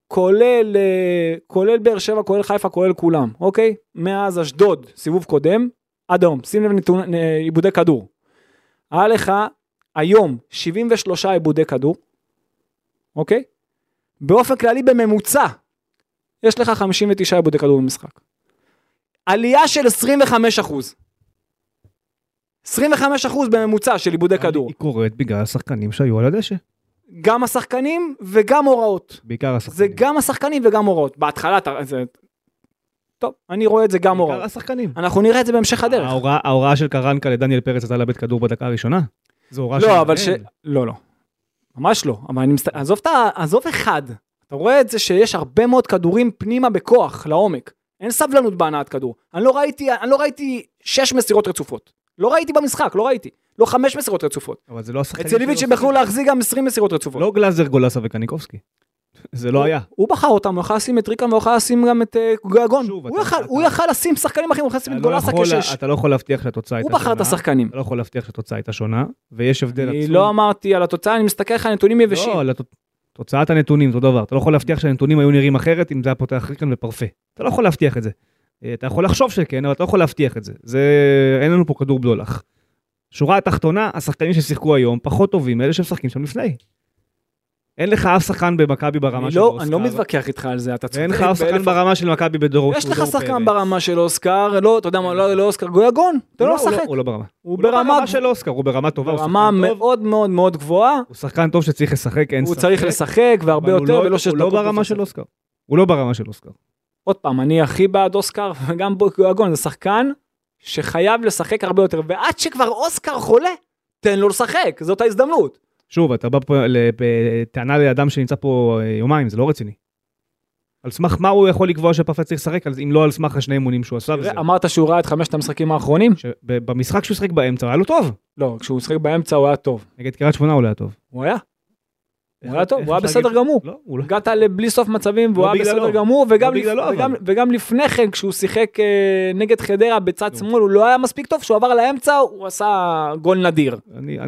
כולל, אה, כולל באר שבע, כולל חיפה, כולל כולם, אוקיי? מאז אשדוד, סיבוב קודם, עד היום, שים לב נתון, אה, עיבודי כדור. היה לך היום 73 עיבודי כדור, אוקיי? באופן כללי בממוצע, יש לך 59 עיבודי כדור במשחק. עלייה של 25 אחוז. 25 אחוז בממוצע של עיבודי כדור. היא קורית בגלל השחקנים שהיו על הדשא. גם השחקנים וגם הוראות. בעיקר השחקנים. זה גם השחקנים וגם הוראות. בהתחלה אתה... זה... טוב, אני רואה את זה גם בעיקר הוראות. השחקנים. אנחנו נראה את זה בהמשך הדרך. ההוראה, ההוראה של קרנקה לדניאל פרץ הייתה לאבד כדור בדקה הראשונה? זו הוראה של לא, אבל ש... לא, לא. ממש לא. אבל אני מסת... עזוב את ה... עזוב אחד. אתה רואה את זה שיש הרבה מאוד כדורים פנימה בכוח, לעומק. אין סבלנות בהנעת כדור. אני לא ראיתי, אני לא ראיתי שש מסירות רצופות. לא ראיתי במשחק, לא ראיתי. לא חמש מסירות רצופות. אבל זה לא השחקנים אצל ליביץ' הם יכלו. להחזיק גם 20 מסירות רצופות. לא גלאזר, גולסה וקניקובסקי. זה לא היה. הוא בחר אותם, הוא יכל לשים את ריקן והוא יכל לשים גם את אה. שוב, הוא יכל- הוא לשים שחקנים אחרים, הוא יכל לשים את לא גולסה כשש. אתה לא יכול להבטיח שהתוצאה הייתה הוא שונה. בחר את השחקנים. אתה לא יכול להבטיח שהתוצאה הייתה שונה, ויש הבדל עצום. אני לא אמרתי על התוצאה, אני מסתכל לך על נתונים יבשים. לא, על התוצ- תוצאת הנתונים, אותו דבר. אתה לא יכול להבטיח שהנתונים היו נראים אחרת אם זה היה פותח ריקן ופרפה. אתה לא יכול להבטיח את זה. אה, אתה יכול לחשוב שכן, אבל אתה לא יכול להבטיח את זה. זה... אין לנו פה כדור בדולח. שורה התחתונה, השחקנים ששיחקו היום פחות טובים מאלה שמשחקים שם לפני. אין לך אף שחקן במכבי ברמה של לא- אוסקר. אני לא מתווכח איתך על זה, אתה צודק. ואין לך אף שחקן ברמה של מכבי בדור יש שהוא לך שחקן פרץ. ברמה של אוסקר, לא, אתה יודע מה, לא לא אוסקר גויגון, לו הוא לא- לשחק. הוא לא ברמה. הוא הוא לא ברמה ברמה של אוסקר, הוא ברמה טובה, הוא ברמה שחקן טוב. מאוד מאוד מאוד גבוהה, הוא שחקן טוב שצריך לשחק, אין הוא ספק. צריך לשחק והרבה הוא יותר, לא- ולא שש הוא לא דקות ברמה. של אוסקר. הוא לא ברמה של אוסקר. עוד פעם, אני הכי בעד אוסקר, וגם גויגון, זה שחקן שחייב לשחק הרבה יותר, ועד שכבר אוסקר חולה, תן לו לשחק, זאת ההזדמנות. שוב, אתה בא פה ל- בטענה לאדם שנמצא פה אה, יומיים, זה לא רציני. על סמך מה הוא יכול לקבוע שפאפה צריך לשחק, אם לא על סמך השני אימונים שהוא עשה? וזה? אמרת שהוא ראה את חמשת המשחקים האחרונים? שבמשחק שהוא שיחק באמצע היה לו טוב. לא, כשהוא שיחק באמצע הוא היה טוב. נגד קריית שמונה הוא לא היה טוב. הוא היה, הוא היה טוב, הוא היה בסדר גמור. לא, לא. הגעת לבלי סוף מצבים והוא לא היה. בסדר גמור וגם, לא וגם, לפני כן כשהוא שיחק אה, נגד חדרה בצד. שמאל הוא לא היה מספיק טוב כשהוא עבר לאמצע הוא עשה גול נדיר.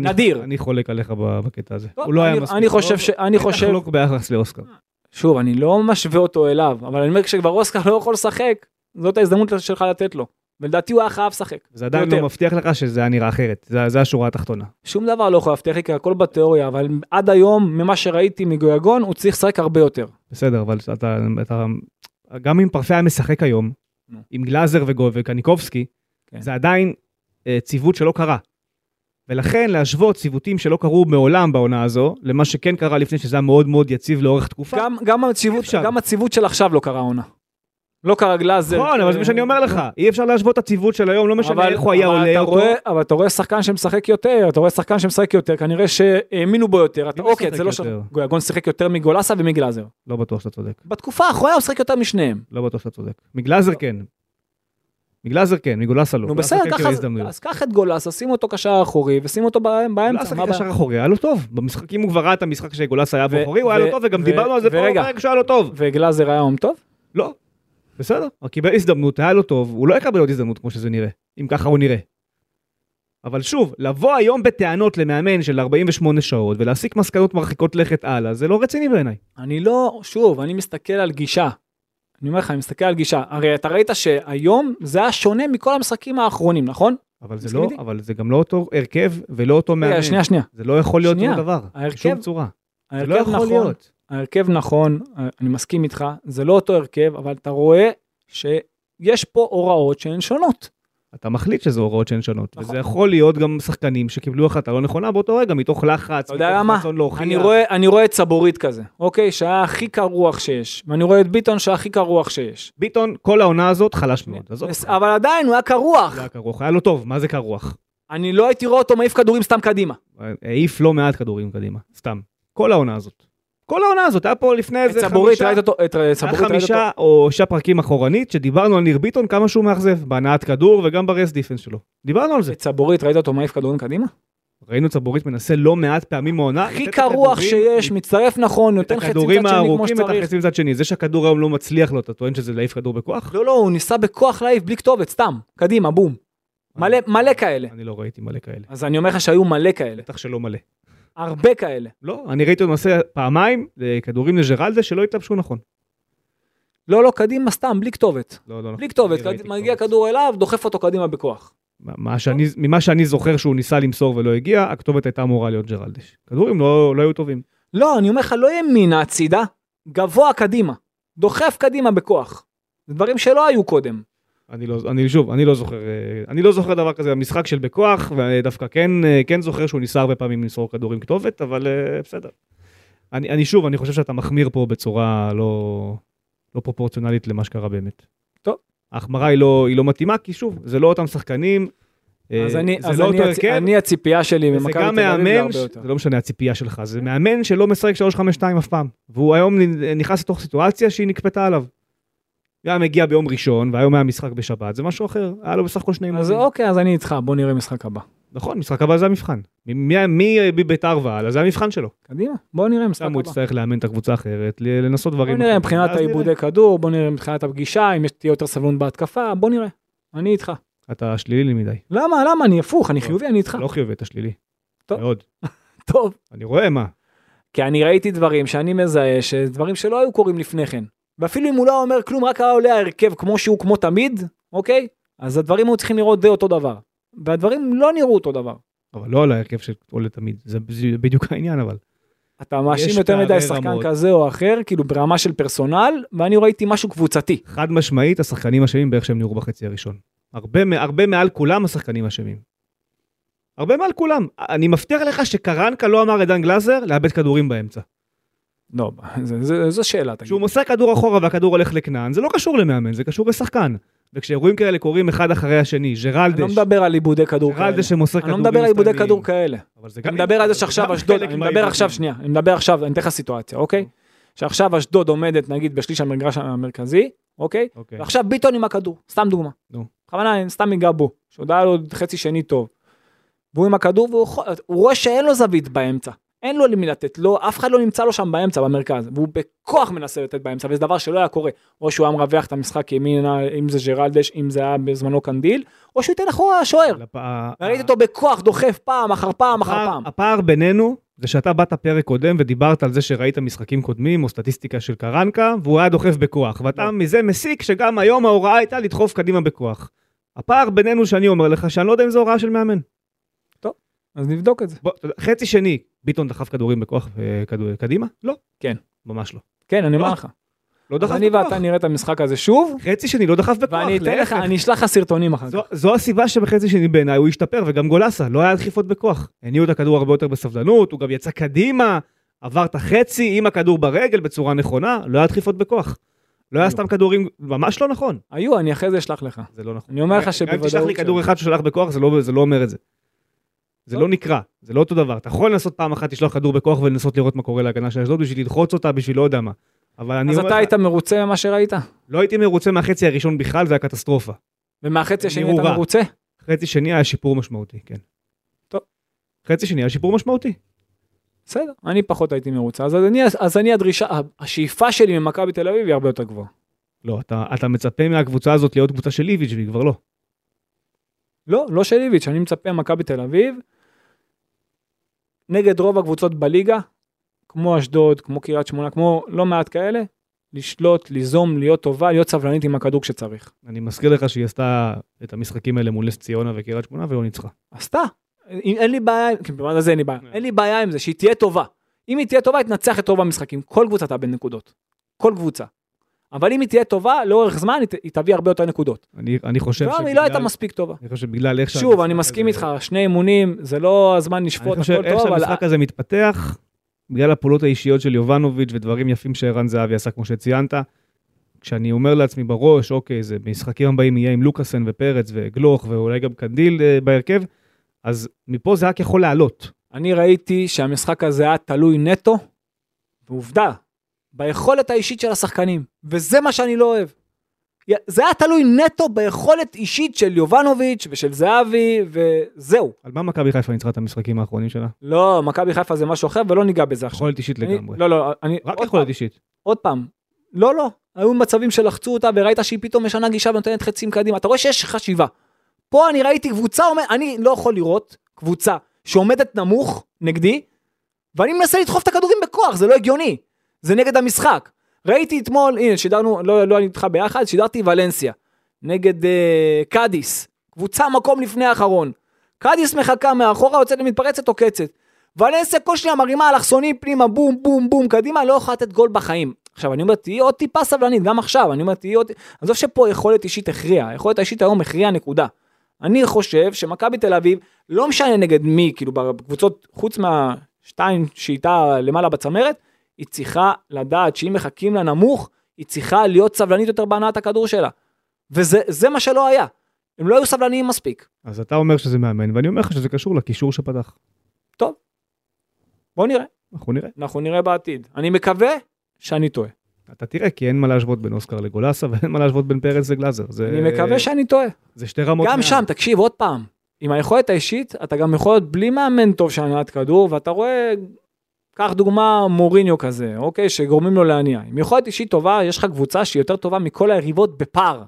נדיר. אני חולק עליך בקטע הזה. טוב, הוא לא היה מספיק. אני חושב ש- אני חושב- לא ביחס לאוסקר. שוב אני לא משווה אותו אליו אבל אני אומר כשכבר אוסקר לא יכול לשחק זאת ההזדמנות שלך לתת לו. ולדעתי הוא היה חייב לשחק. זה עדיין יותר. לא מבטיח לך שזה היה נראה אחרת. זה זה השורה התחתונה. שום דבר לא יכול להבטיח לי כי הכל בתיאוריה אבל עד היום ממה שראיתי מגויגון הוא צריך לשחק הרבה יותר. בסדר, אבל אתה, אתה, גם אם פרפה היה משחק היום, נו. עם גלאזר וגו וקניקובסקי, כן. זה עדיין אה, ציוות שלא קרה. ולכן להשוות ציוותים שלא קרו מעולם בעונה הזו, למה שכן קרה לפני שזה היה מאוד מאוד יציב לאורך תקופה. גם, גם, הציוות. גם הציוות של עכשיו לא קרה עונה. לא קרה גלאזר. נכון, אבל זה מה שאני אומר לך, אי אפשר להשוות את הציוות של היום, לא משנה איך הוא היה עולה אותו. אבל אתה רואה שחקן שמשחק יותר, אתה רואה שחקן שמשחק יותר, כנראה שהאמינו בו יותר. אוקיי, זה לא? ש... גויגון שיחק יותר מגולסה ומגלאזר. לא בטוח שאתה צודק. בתקופה האחרונה הוא שיחק יותר משניהם. לא בטוח שאתה צודק. מגלאזר כן. מגלאזר כן, מגולסה לא. נו בסדר, כן אז- קח את גולסה, שים אותו קשר אחורי ושים אותו בא- באמצע. גולסה כקשר הבעיה? אחורי היה לו טוב. במשחקים הוא כבר ראה את המשחק שגולסה היה ו- אחורי, הוא היה לו טוב, וגם דיברנו על זה פה שהוא היה לו טוב. וגלאזר היה היום טוב? לא. בסדר, הוא קיבל הזדמנות, היה לו טוב, הוא לא יקבל עוד הזדמנות כמו שזה נראה, אם ככה הוא נראה. אבל שוב, לבוא היום בטענות למאמן של 48 שעות ולהסיק מסקנות מרחיקות לכת הלאה, זה לא רציני בעיניי. אני לא, שוב, אני מסתכל על גישה. אני אומר לך, אני מסתכל על גישה. הרי אתה ראית שהיום זה היה שונה מכל המשחקים האחרונים, נכון? אבל זה לא, איתי? אבל זה גם לא אותו הרכב ולא אותו מאמן. שנייה, שנייה. זה לא יכול להיות. אותו דבר, ההרכב- בשום צורה. זה ההרכב לא יכול נכון, להיות. ההרכב נכון, אני מסכים איתך, זה לא אותו הרכב, אבל אתה רואה שיש פה הוראות שהן שונות. אתה מחליט שזה הוראות שהן שונות. נכון. וזה יכול להיות גם שחקנים שקיבלו החלטה לא נכונה באותו רגע, מתוך לחץ, מתוך? רצון להוכיח. אני רואה, אני רואה את סבורית כזה, אוקיי? שהיה הכי קר רוח שיש, ואני רואה את ביטון שהיה הכי קר רוח שיש. ביטון, כל העונה הזאת חלש מאוד. עזוב. אבל עדיין הוא היה קר רוח. לא היה קר רוח, היה לו טוב, מה זה קר רוח? אני לא הייתי רואה אותו מעיף כדורים סתם קדימה. העיף לא מעט כדורים קדימה, סתם. כל העונה הזאת. כל העונה הזאת, היה פה לפני את איזה חמישה, ראית אותו, את היה סבורית, ראית אותו. חמישה או שישה פרקים אחורנית, שדיברנו על ניר ביטון כמה שהוא מאכזב, בהנעת כדור וגם ברס דיפנס שלו. דיברנו על זה. את סבורית, ראית אותו מעיף כדורים קדימה? ראינו את סבורית מנסה לא מעט פעמים מעונה. הכי לתת את קר רוח הכדורים- שיש, מצטרף נכון, את נותן חצי הכדורים מצד שני כמו הארוכים ואת שצריך. החצי מצד שני. זה שהכדור היום לא מצליח לו, אתה טוען שזה להעיף כדור בכוח? לא, לא, הוא ניסה בכוח להעיף בלי כתובת, סתם, קדימה, בום. מלא, מלא כאלה. אני לא ראיתי מלא כאלה. אז אני אומר לך שהיו מלא כאלה, בטח שלא מלא. הרבה כאלה. לא, אני ראיתי אותו עושה פעמיים כדורים לג'רלדה שלא התלבשו נכון. לא, לא, קדימה סתם, בלי כתובת. לא, לא נכון. בלי כתובת, מגיע. כדור אליו, דוחף אותו קדימה בכוח. מה- מה שאני- ממה שאני זוכר שהוא ניסה למסור ולא הגיע, הכתובת הייתה אמורה להיות ג'רלדש. כדורים לא לא היו טובים. לא, אני אומר לך, לא ימינה הצידה, גבוה קדימה. דוחף קדימה בכוח. דברים שלא היו קודם. אני לא, אני שוב, אני לא זוכר, אה, אני לא זוכר דבר כזה במשחק של בכוח, ודווקא כן, אה, כן זוכר שהוא ניסה הרבה פעמים למסור כדורים כתובת, אבל אה, בסדר. אני, אני שוב, אני חושב שאתה מחמיר פה בצורה לא, לא פרופורציונלית למה שקרה באמת. טוב. ההחמרה היא לא, היא לא מתאימה, כי שוב, זה לא אותם שחקנים, אז אני, אז לא אני, הצ... הרכב, אני הציפייה שלי ממכבי תל אביב זה הרבה יותר. זה לא משנה הציפייה שלך, זה מאמן שלא משחק 3-5-2 אף פעם, והוא היום נכנס לתוך סיטואציה שהיא נקפתה עליו. גם מגיע ביום ראשון, והיום היה משחק בשבת, זה משהו אחר, היה לו בסך הכל שני אז אימונים. אוקיי, אז אני איתך, בוא נראה משחק הבא. נכון, משחק הבא זה המבחן. מי מביתר והלאה, זה המבחן שלו. קדימה, בוא נראה משחק שם הוא הבא. יצטרך לאמן את הקבוצה האחרת, ל- לנסות בוא דברים. נראה אחרים. מבחינת נראה. העיבודי כדור, בוא נראה מבחינת הפגישה, אם יש- תהיה יותר סבלנות בהתקפה, בוא נראה. אני איתך. אתה שלילי לי מדי. למה, למה? אני הפוך, אני לא. חיובי, אני איתך. לא חיובי, אתה שלילי. טוב. מאוד. טוב. אני רואה מה. כי אני ראיתי דברים שאני מזהה, שדברים שלא היו קורים לפני כן. ואפילו אם הוא לא אומר כלום, רק היה עולה ההרכב כמו שהוא, כמו תמיד, אוקיי? אז הדברים היו צריכים לראות די אותו דבר. והדברים לא נראו אותו דבר. אבל לא על ההרכב של עולה תמיד. זה בדיוק העניין אבל. אתה מאשים יותר מדי שחקן רמות. כזה או אחר, כאילו ברמה של פרסונל, ואני ראיתי משהו קבוצתי. חד משמעית, השחקנים אשמים באיך שהם נראו בחצי הראשון. הרבה, הרבה מעל כולם השחקנים אשמים. הרבה מעל כולם. אני מבטיח לך שקרנקה לא אמר לדן גלאזר לאבד כדורים באמצע. לא, זה- זה- זו שאלה, תגיד. כשהוא מוסר כדור אחורה והכדור הולך לכנען, זה לא קשור למאמן, זה קשור לשחקן. וכשאירועים כאלה קורים אחד אחרי השני, אני ג'רלדש, לא מדבר על עיבודי כדור כאלה. ג'רלדש שמוסר אני כדורים לא מדבר על עיבודי סתמיים. כדור כאלה. אני מדבר על זה שעכשיו אשדוד, אני מדבר. עכשיו, שנייה, אני מדבר עכשיו, אני אתן לך סיטואציה, אוקיי? שעכשיו אשדוד עומדת נגיד בשליש המגרש המרכזי, אוקיי? אוקיי. ועכשיו ביטון עם הכדור, סתם דוגמה. נו. בכוונה אני סתם אגע בו, שעוד היה לו עוד חצי שני טוב. והוא עם הכדור והוא רואה שאין לו זווית באמצע. אין לו למי לתת, לא, אף אחד לא נמצא לו שם באמצע, במרכז, והוא בכוח מנסה לתת באמצע, וזה דבר שלא היה קורה. או שהוא היה מרווח את המשחק ימינה, אם זה ג'רלדש, אם זה היה בזמנו קנדיל, או שהוא ייתן אחורה השוער. ראיתי אותו בכוח דוחף פעם אחר פעם אחר פעם. הפער בינינו זה שאתה באת פרק קודם ודיברת על זה שראית משחקים קודמים או סטטיסטיקה של קרנקה והוא היה דוחף בכוח ואתה לא. מזה מסיק שגם היום ההוראה הייתה לדחוף קדימה בכוח. הפער בינינו שאני אומר לך שאני לא יודע אם זו הוראה של מאמן. אז נבדוק את זה. בוא, חצי שני ביטון דחף כדורים בכוח אה, כדור- קדימה? לא. כן. ממש לא. כן, אני אומר לא, לך. לא דחף אני בכוח. ואתה נראה את המשחק הזה שוב, חצי שני לא דחף בכוח, ואני אתן לך. אני אשלח לך סרטונים אחר כך. זו, זו הסיבה שבחצי שני בעיניי הוא השתפר וגם גולסה לא היה דחיפות בכוח. הניעו את הכדור הרבה יותר בסבלנות, הוא גם יצא קדימה, עבר את החצי עם הכדור ברגל בצורה נכונה, לא היה דחיפות בכוח. לא היה. סתם כדורים, ממש לא נכון. היו, אני אחרי זה אשלח לך. זה לא נכון. אני אומר לך גם אם שבוודאות... תשלח לי כדור אחד ששלח בכוח זה לא, זה לא אומר את זה. זה. לא נקרא, זה לא אותו דבר. אתה יכול לנסות פעם אחת לשלוח כדור בכוח ולנסות לראות מה קורה להגנה של אשדוד בשביל ללחוץ אותה, בשביל לא יודע מה. אבל אני אז אתה היית מרוצה ממה שראית? לא הייתי מרוצה מהחצי הראשון בכלל, זה היה קטסטרופה. ומהחצי השני רע. מרוצה? חצי שני היה שיפור משמעותי, כן. טוב. חצי שני היה שיפור משמעותי. בסדר, אני פחות הייתי מרוצה. אז אני, אז אני הדרישה, השאיפה שלי ממכבי תל אביב היא הרבה יותר גבוהה. לא, אתה, אתה מצפה מהקבוצה הזאת להיות קבוצה של איביץ' והיא כבר לא. לא, לא של איביץ', אני מצפה ממכבי תל אביב, נגד רוב הקבוצות בליגה, כמו אשדוד, כמו קריית שמונה, כמו לא מעט כאלה, לשלוט, ליזום, להיות טובה, להיות סבלנית עם הכדור כשצריך. אני מזכיר לך שהיא עשתה את המשחקים האלה מול נס ציונה וקריית שמונה ולא ניצחה. עשתה. אין לי בעיה, כי במובן הזה אין לי בעיה, אין לי בעיה עם זה, שהיא תהיה טובה. אם היא תהיה טובה, היא תנצח את רוב המשחקים. כל קבוצה תאבד נקודות. כל קבוצה. אבל אם היא תהיה טובה, לאורך זמן היא תביא הרבה יותר נקודות. אני, אני חושב גם היא לא הייתה מספיק טובה. אני חושב שבגלל איך... שוב, אני מסכים איתך, שני אימונים, זה לא הזמן לשפוט, אני חושב הכל איך טוב, אבל... שהמשחק הזה מתפתח, בגלל הפעולות האישיות של יובנוביץ' ודברים יפים שערן זהבי עשה, כמו שציינת, כשאני אומר לעצמי בראש, אוקיי, זה במשחקים הבאים יהיה עם לוקאסן ופרץ וגלוך ואולי גם קנדיל אה, בהרכב, אז מפה זה רק יכול לעלות. אני ראיתי שהמשחק הזה היה תלוי נטו, ועובדה, ביכולת האישית של השחקנים, וזה מה שאני לא אוהב. זה היה תלוי נטו ביכולת אישית של יובנוביץ' ושל זהבי, וזהו. על מה מכבי חיפה ניצחה את המשחקים האחרונים שלה? לא, מכבי חיפה זה משהו אחר, ולא ניגע בזה עכשיו. יכולת אישית אני- לגמרי. לא, לא, אני... רק יכולת אישית. עוד פעם. לא, לא. היו מצבים שלחצו אותה וראית שהיא פתאום משנה גישה ונותנת חצים קדימה. אתה רואה שיש חשיבה. פה אני ראיתי קבוצה, אני לא יכול לראות קבוצה שעומדת נמוך נגדי, ואני מנסה לדחוף את הכדורים בכוח, זה לא הגיוני. זה נגד המשחק. ראיתי אתמול, הנה, שידרנו, לא, לא אני איתך ביחד, שידרתי ולנסיה. נגד אה, קאדיס. קבוצה מקום לפני האחרון. קאדיס מחכה מאחורה, יוצאת למתפרצת עוקצת. ולנסיה כל שניה מרימה אלכסונים פנימה, בום, בום, בום, קדימה, לא יכולה לתת גול בחיים. עכשיו, אני אומר, תהיי עוד טיפה סבלנית, גם עכשיו, אני אומר, תהיי עוד... עזוב שפה יכולת אישית הכריעה, היכולת האישית היום הכריעה נקודה. אני חושב שמכבי תל אביב, לא משנה נגד מי, כאילו בקבוצות, חוץ מהשתיים שאיתה למעלה בצמרת, היא צריכה לדעת שאם מחכים לה נמוך, היא צריכה להיות סבלנית יותר בהנעת הכדור שלה. וזה זה מה שלא היה. הם לא היו סבלניים מספיק. אז אתה אומר שזה מאמן, ואני אומר לך שזה קשור לקישור שפתח. טוב, בוא נראה, אנחנו נראה. אנחנו נראה בעתיד. אני מקווה שאני טועה. אתה תראה, כי אין מה להשוות בין אוסקר לגולסה, ואין מה להשוות בין פרץ לגלאזר. זה- אני מקווה שאני טועה. זה שתי רמות. גם מעל. שם, תקשיב עוד פעם, עם היכולת האישית, אתה גם יכול להיות בלי מאמן טוב של הנעת כדור, ואתה רואה, קח דוגמה מוריניו כזה, אוקיי, שגורמים לו להניע. עם יכולת אישית טובה, יש לך קבוצה שהיא יותר טובה מכל היריבות בפער,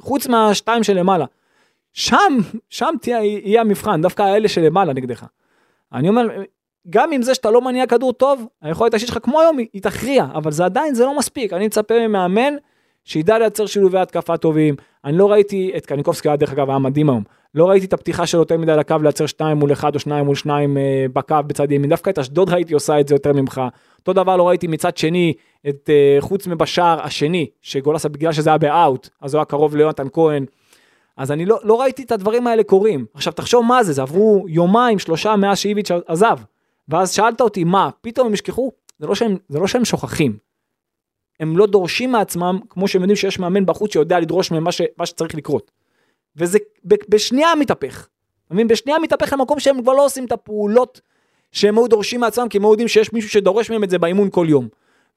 חוץ מהשתיים שלמעלה. שם, שם תהיה, יהיה המבחן, דווקא האלה שלמעלה נגדך. אני אומר, גם עם זה שאתה לא מניע כדור טוב, היכולת האישית שלך כמו היום היא, תכריע, אבל זה עדיין, זה לא מספיק. אני מצפה ממאמן שידע לייצר שילובי התקפה טובים. אני לא ראיתי את קניקובסקי, דרך אגב, היה מדהים היום. לא ראיתי את הפתיחה שלו יותר מדי לקו לייצר שניים מול אחד או שניים מול שניים אה, בקו בצד ימין. דווקא את אשדוד ראיתי עושה את זה יותר ממך. אותו דבר לא ראיתי מצד שני, את אה, חוץ מבשער השני, שגולסה בגלל שזה היה באאוט, אז הוא היה קרוב ליונתן כהן. אז אני לא, לא ראיתי את הדברים האלה קורים. עכשיו תחשוב מה זה, זה עברו יומיים, שלושה מאז שאיביץ' עזב. ואז שאלת אותי מה, פתאום הם ישכחו? זה לא שהם, זה לא שהם שוכחים. הם לא דורשים מעצמם, כמו שהם יודעים שיש מאמן בחוץ שיודע לדרוש מהם מה, ש, שצריך לקרות. וזה בשנייה מתהפך. אתה מבין? בשנייה מתהפך למקום שהם כבר לא עושים את הפעולות שהם היו דורשים מעצמם, כי הם היו יודעים שיש מישהו שדורש מהם את זה באימון כל יום.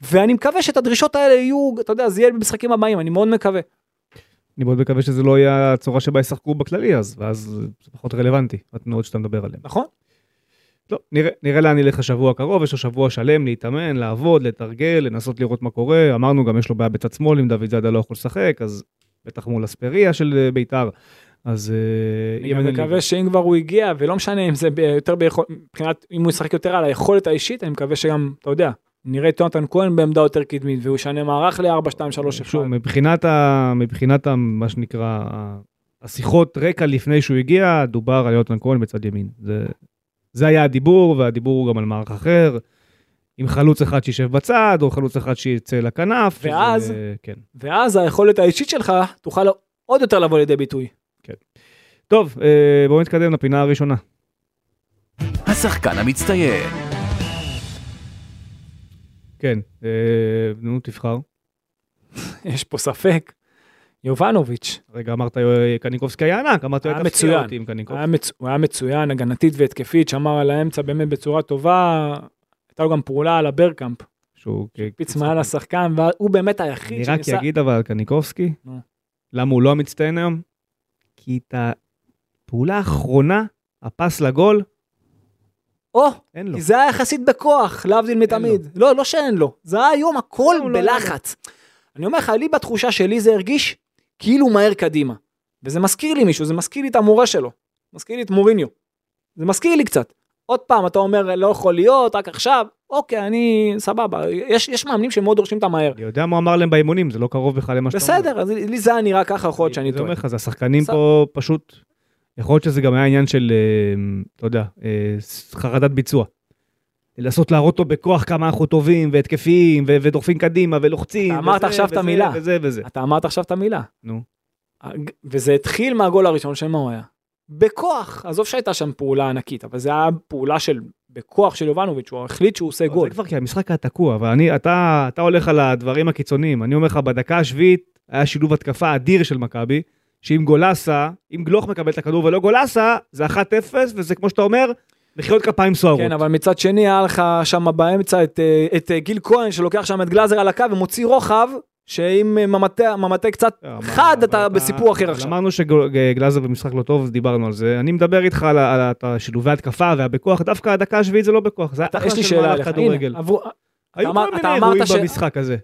ואני מקווה שאת הדרישות האלה יהיו, אתה יודע, זה יהיה במשחקים הבאים, אני מאוד מקווה. אני מאוד מקווה שזה לא יהיה הצורה שבה ישחקו בכללי אז, ואז זה פחות רלוונטי, התנועות שאתה מדבר עליהן. נכון? לא, נראה, נראה לאן ילך השבוע הקרוב, יש לו שבוע שלם להתאמן, לעבוד, לתרגל, לנסות לראות מה קורה. אמרנו גם יש לו בעיה בצד שמאל, אם דוד זאדה לא יכול לשחק, אז בטח מול אספריה של אה, בית"ר. אז אה, אני מקווה. שאם כבר הוא הגיע, ולא משנה אם זה יותר ביכול, מבחינת, אם הוא ישחק יותר על היכולת האישית, אני מקווה שגם, אתה יודע, נראה את יונתן כהן בעמדה יותר קדמית, והוא ישנה מערך ל-4, 2, 3, 1. שוב, מבחינת, ה, מבחינת ה, מה שנקרא, השיחות רקע לפני שהוא הגיע, דובר על יונתן כהן בצד ימין. זה, זה היה הדיבור, והדיבור הוא גם על מערך אחר, עם חלוץ אחד שישב בצד, או חלוץ אחד שיצא לכנף. ואז? שזה, כן. ואז היכולת האישית שלך תוכל עוד יותר לבוא לידי ביטוי. טוב, אה, בואו נתקדם לפינה הראשונה. השחקן המצטיין. כן, אה, נו, תבחר. יש פה ספק. יובנוביץ', רגע, אמרת אה, קניקובסקי היה ענק, אמרת, היה "תפתיע מצוין. אותי עם קניקובסקי. היה מצ... הוא היה מצוין, הגנתית והתקפית, שמר על האמצע באמת בצורה טובה. הייתה לו גם פעולה על הברקאמפ, שהוא כ- פיץ מעל השחקן, והוא באמת היחיד אני רק אגיד אבל קניקובסקי. למה הוא לא המצטיין היום? כי את הפעולה האחרונה, הפס לגול, או, אין לו. כי זה היה יחסית בכוח, להבדיל מתמיד. לא, לא שאין לו. זה היה היום הכל לא. בלחץ. אני אומר לך, לי בתחושה שלי זה הרגיש כאילו מהר קדימה. וזה מזכיר לי מישהו, זה מזכיר לי את המורה שלו. מזכיר לי את מוריניו. זה מזכיר לי קצת. עוד פעם, אתה אומר, לא יכול להיות, רק עכשיו. אוקיי, אני סבבה. יש, יש מאמנים שמאוד דורשים את המהר. אני יודע מה הוא אמר להם באימונים, זה לא קרוב בכלל למה שאתה אומר. בסדר, אז לי זה היה נראה ככה, יכול להיות שאני אני אומר טועה. לך, זה השחקנים בסדר. פה פשוט, יכול להיות שזה גם היה עניין של, אה, אתה יודע, אה, חרדת ביצוע. לנסות להראות אותו בכוח כמה אנחנו טובים והתקפיים ו- ודוחפים קדימה ולוחצים. אתה אמרת עכשיו את המילה. וזה וזה. אתה אמרת עכשיו את המילה. נו. וזה התחיל מהגול הראשון של מה הוא היה. בכוח, עזוב שהייתה שם פעולה ענקית, אבל זה היה פעולה של, בכוח של יובנוביץ', הוא החליט שהוא עושה גול. זה כבר כי המשחק היה תקוע, אבל אני, אתה, אתה הולך על הדברים הקיצוניים. אני אומר לך, בדקה השביעית היה שילוב התקפה אדיר של מכבי, שאם גולסה, אם גלוך מקבל את הכדור ולא גולסה, זה 1-0, וזה כמו שאתה אומר, מחיאות כפיים סוערות. כן, אבל מצד שני היה לך שם באמצע את, אה, את אה, גיל כהן שלוקח שם את גלאזר על הקו ומוציא רוחב, שאם אה, ממטה, ממטה קצת אבל- חד אתה בסיפור אחר עכשיו. אמרנו שגלאזר במשחק לא טוב, דיברנו על זה. אני מדבר איתך על השילובי התקפה והבכוח, דווקא הדקה השביעית זה לא בכוח, זה אחלה של מהלך כדורגל. היו כל מיני אירועים במשחק הזה.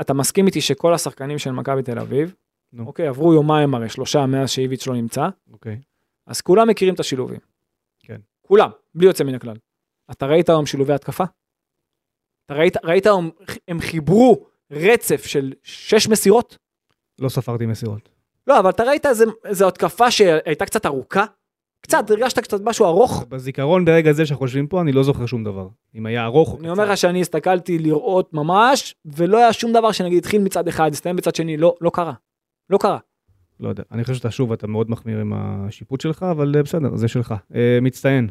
אתה מסכים איתי שכל השחקנים של מכבי תל אביב. אוקיי, עברו יומיים הרי, שלושה מאז שאיביץ' לא נמצא, אוקיי. אז כולם מכירים את השילובים. כן. כולם, בלי יוצא מן הכלל. אתה ראית היום שילובי התקפה? אתה ראית, ראית היום, הם חיברו רצף של שש מסירות? לא ספרתי מסירות. לא, אבל אתה ראית איזה התקפה שהייתה קצת ארוכה? קצת, הרגשת קצת משהו ארוך? בזיכרון ברגע זה שאנחנו יושבים פה, אני לא זוכר שום דבר. אם היה ארוך או אני אומר לך שאני הסתכלתי לראות ממש, ולא היה שום דבר שנגיד התחיל מצד אחד, הסתיים בצד שני, לא, לא קרה. לא קרה. לא יודע. אני חושב שאתה שוב, אתה מאוד מחמיר עם השיפוט שלך, אבל אה, בסדר, זה שלך. אה, מצטיין.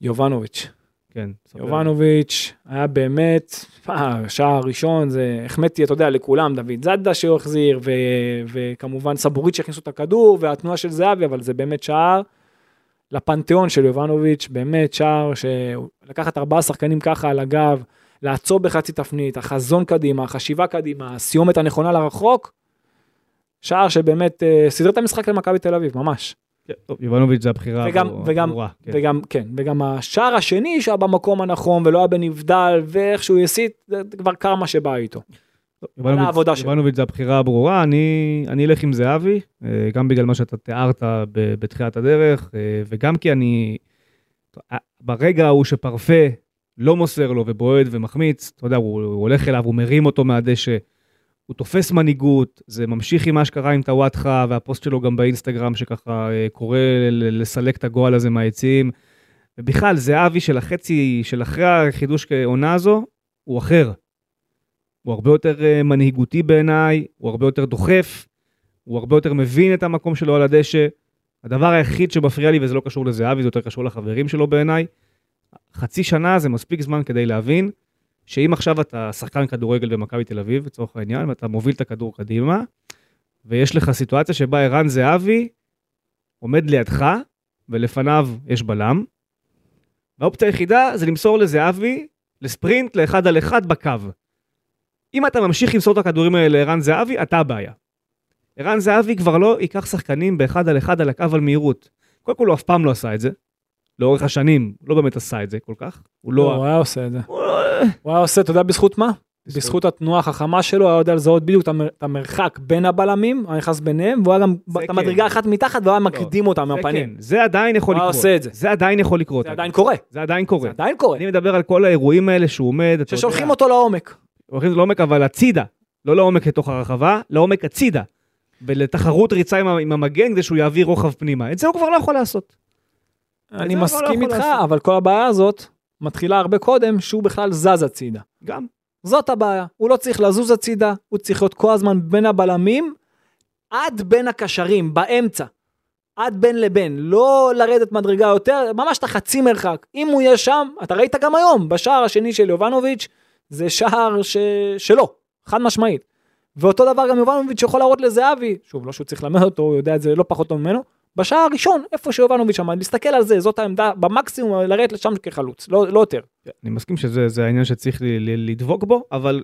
יובנוביץ'. כן. ספר. יובנוביץ' היה באמת, אה, השער הראשון זה, החמאתי, אתה יודע, לכולם, דוד זאדה שהוא החזיר, ו, וכמובן סבורית שהכניסו את הכדור, והתנועה של זהבי, אבל זה באמת שער לפנתיאון של יובנוביץ', באמת שער שלקחת ארבעה שחקנים ככה על הגב, לעצור בחצי תפנית, החזון קדימה, החשיבה קדימה, הסיומת הנכונה לרחוק, שער שבאמת אה, סידר את המשחק למכבי תל אביב, ממש. כן, טוב, יובנוביץ' זה הבחירה וגם, הברורה, וגם, כן. וגם, כן, וגם השער השני שהיה במקום הנכון ולא היה בנבדל ואיכשהו הסית, זה כבר קרמה שבאה איתו. יובנוביץ'- זה הבחירה הברורה, אני אני אלך עם זהבי, אה, גם בגלל מה שאתה תיארת בתחילת הדרך, אה, וגם כי אני, ברגע ההוא שפרפה לא מוסר לו ובועט ומחמיץ, אתה יודע, הוא, הוא הולך אליו, הוא מרים אותו מהדשא, הוא תופס מנהיגות, זה ממשיך עם מה שקרה עם טוואטחה והפוסט שלו גם באינסטגרם, שככה אה, קורא לסלק את הגועל הזה מהיציעים. ובכלל, זהבי של החצי, של אחרי החידוש עונה הזו, הוא אחר. הוא הרבה יותר אה, מנהיגותי בעיניי, הוא הרבה יותר דוחף, הוא הרבה יותר מבין את המקום שלו על הדשא. הדבר היחיד שמפריע לי, וזה לא קשור לזהבי, זה יותר קשור לחברים שלו בעיניי, חצי שנה זה מספיק זמן כדי להבין שאם עכשיו אתה שחקן כדורגל במכבי תל אביב, לצורך העניין, ואתה מוביל את הכדור קדימה, ויש לך סיטואציה שבה ערן זהבי עומד לידך, ולפניו יש בלם, והאופציה היחידה זה למסור לזהבי לספרינט לאחד על אחד בקו. אם אתה ממשיך למסור את הכדורים האלה לערן זהבי, אתה הבעיה. ערן זהבי כבר לא ייקח שחקנים באחד על אחד על הקו על מהירות. קודם כל הוא אף פעם לא עשה את זה. לאורך השנים, לא באמת עשה את זה כל כך. הוא לא, לא... הוא היה עושה את זה. הוא לא- הוא היה עושה, אתה יודע בזכות מה? בזכות התנועה החכמה שלו, היה יודע לזהות בדיוק את המר- את המרחק בין הבלמים, היה נכנס ביניהם, והוא היה גם את כן. המדרגה אחת מתחת, והוא היה מקדים אותה מהפנים. כן, זה עדיין יכול הוא היה לקרות. עושה את זה. זה עדיין יכול לקרות. זה עדיין קורה. זה עדיין קורה. זה עדיין קורה. אני מדבר על כל האירועים האלה שהוא עומד, ששולחים אותו לעומק. הולכים לעומק אבל הצידה, לא לעומק לתוך הרחבה, לעומק הצידה. ולתחרות ריצה עם המגן כדי שהוא יעביר רוחב פנימה. את זה הוא כבר לא יכול לעשות. אני אבל לא מסכים איתך, לעשות. אבל כל הבעיה הזאת מתחילה הרבה קודם, שהוא בכלל זז הצידה. גם. זאת הבעיה. הוא לא צריך לזוז הצידה, הוא צריך להיות כל הזמן בין הבלמים, עד בין הקשרים, באמצע. עד בין לבין, לא לרדת מדרגה יותר, ממש את החצי מרחק. אם הוא יהיה שם, אתה ראית גם היום, בשער השני של יובנוביץ', זה שער ש... שלו, חד משמעית. ואותו דבר גם יובנוביץ' יכול להראות לזהבי, שוב, לא שהוא צריך ללמד אותו, הוא יודע את זה לא פחות טוב ממנו, בשער הראשון, איפה שיובנוביץ' עמד, להסתכל על זה, זאת העמדה, במקסימום לרדת לשם כחלוץ, לא, לא יותר. אני מסכים שזה זה העניין שצריך לדבוק בו, אבל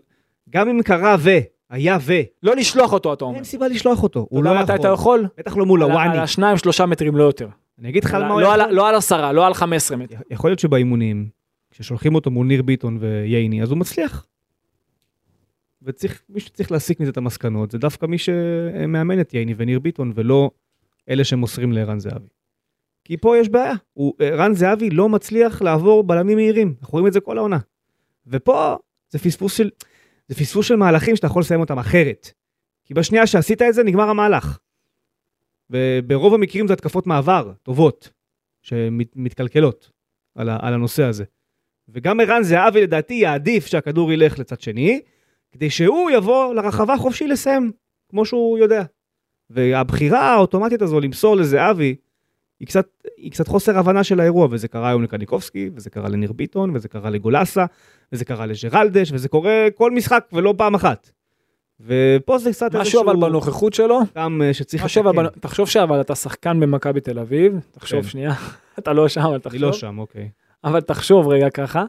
גם אם קרה ו, היה ו, לא לשלוח אותו, אתה אומר. אין סיבה לשלוח אותו. אתה הוא יודע לא מתי אתה יכול. יכול? בטח לא מול הוואני. על השניים שלושה מטרים לא יותר. אני אגיד לך על מה הוא לא יכול. לא על עשרה, לא על חמש עשרה מטר. יכול להיות שבאימונים, כששולחים אותו מול ניר ביטון וייני, אז הוא מצליח. וצריך, מי שצריך להסיק מזה את המסקנות, זה דווקא מי שמאמן את ייני וניר ביטון, ולא אלה שמוסרים לערן זהבי. כי פה יש בעיה, ערן זהבי לא מצליח לעבור בלמים מהירים, אנחנו רואים את זה כל העונה. ופה זה פספוס של, זה פספוס של מהלכים שאתה יכול לסיים אותם אחרת. כי בשנייה שעשית את זה נגמר המהלך. וברוב המקרים זה התקפות מעבר, טובות, שמתקלקלות על, על הנושא הזה. וגם ערן זהבי לדעתי יעדיף שהכדור ילך לצד שני, כדי שהוא יבוא לרחבה חופשי לסיים, כמו שהוא יודע. והבחירה האוטומטית הזו למסור לזהבי, היא קצת, היא קצת חוסר הבנה של האירוע, וזה קרה היום לקניקובסקי, וזה קרה לניר ביטון, וזה קרה לגולסה, וזה קרה לג'רלדש, וזה קורה כל משחק ולא פעם אחת. ופה זה קצת משהו אבל בנוכחות שלו, גם אה, שצריך משהו אבל, תחשוב שאבל אתה שחקן במכבי תל אביב, תחשוב כן. שנייה, אתה לא שם, אבל אני תחשוב, לא שם, אוקיי. אבל תחשוב רגע ככה,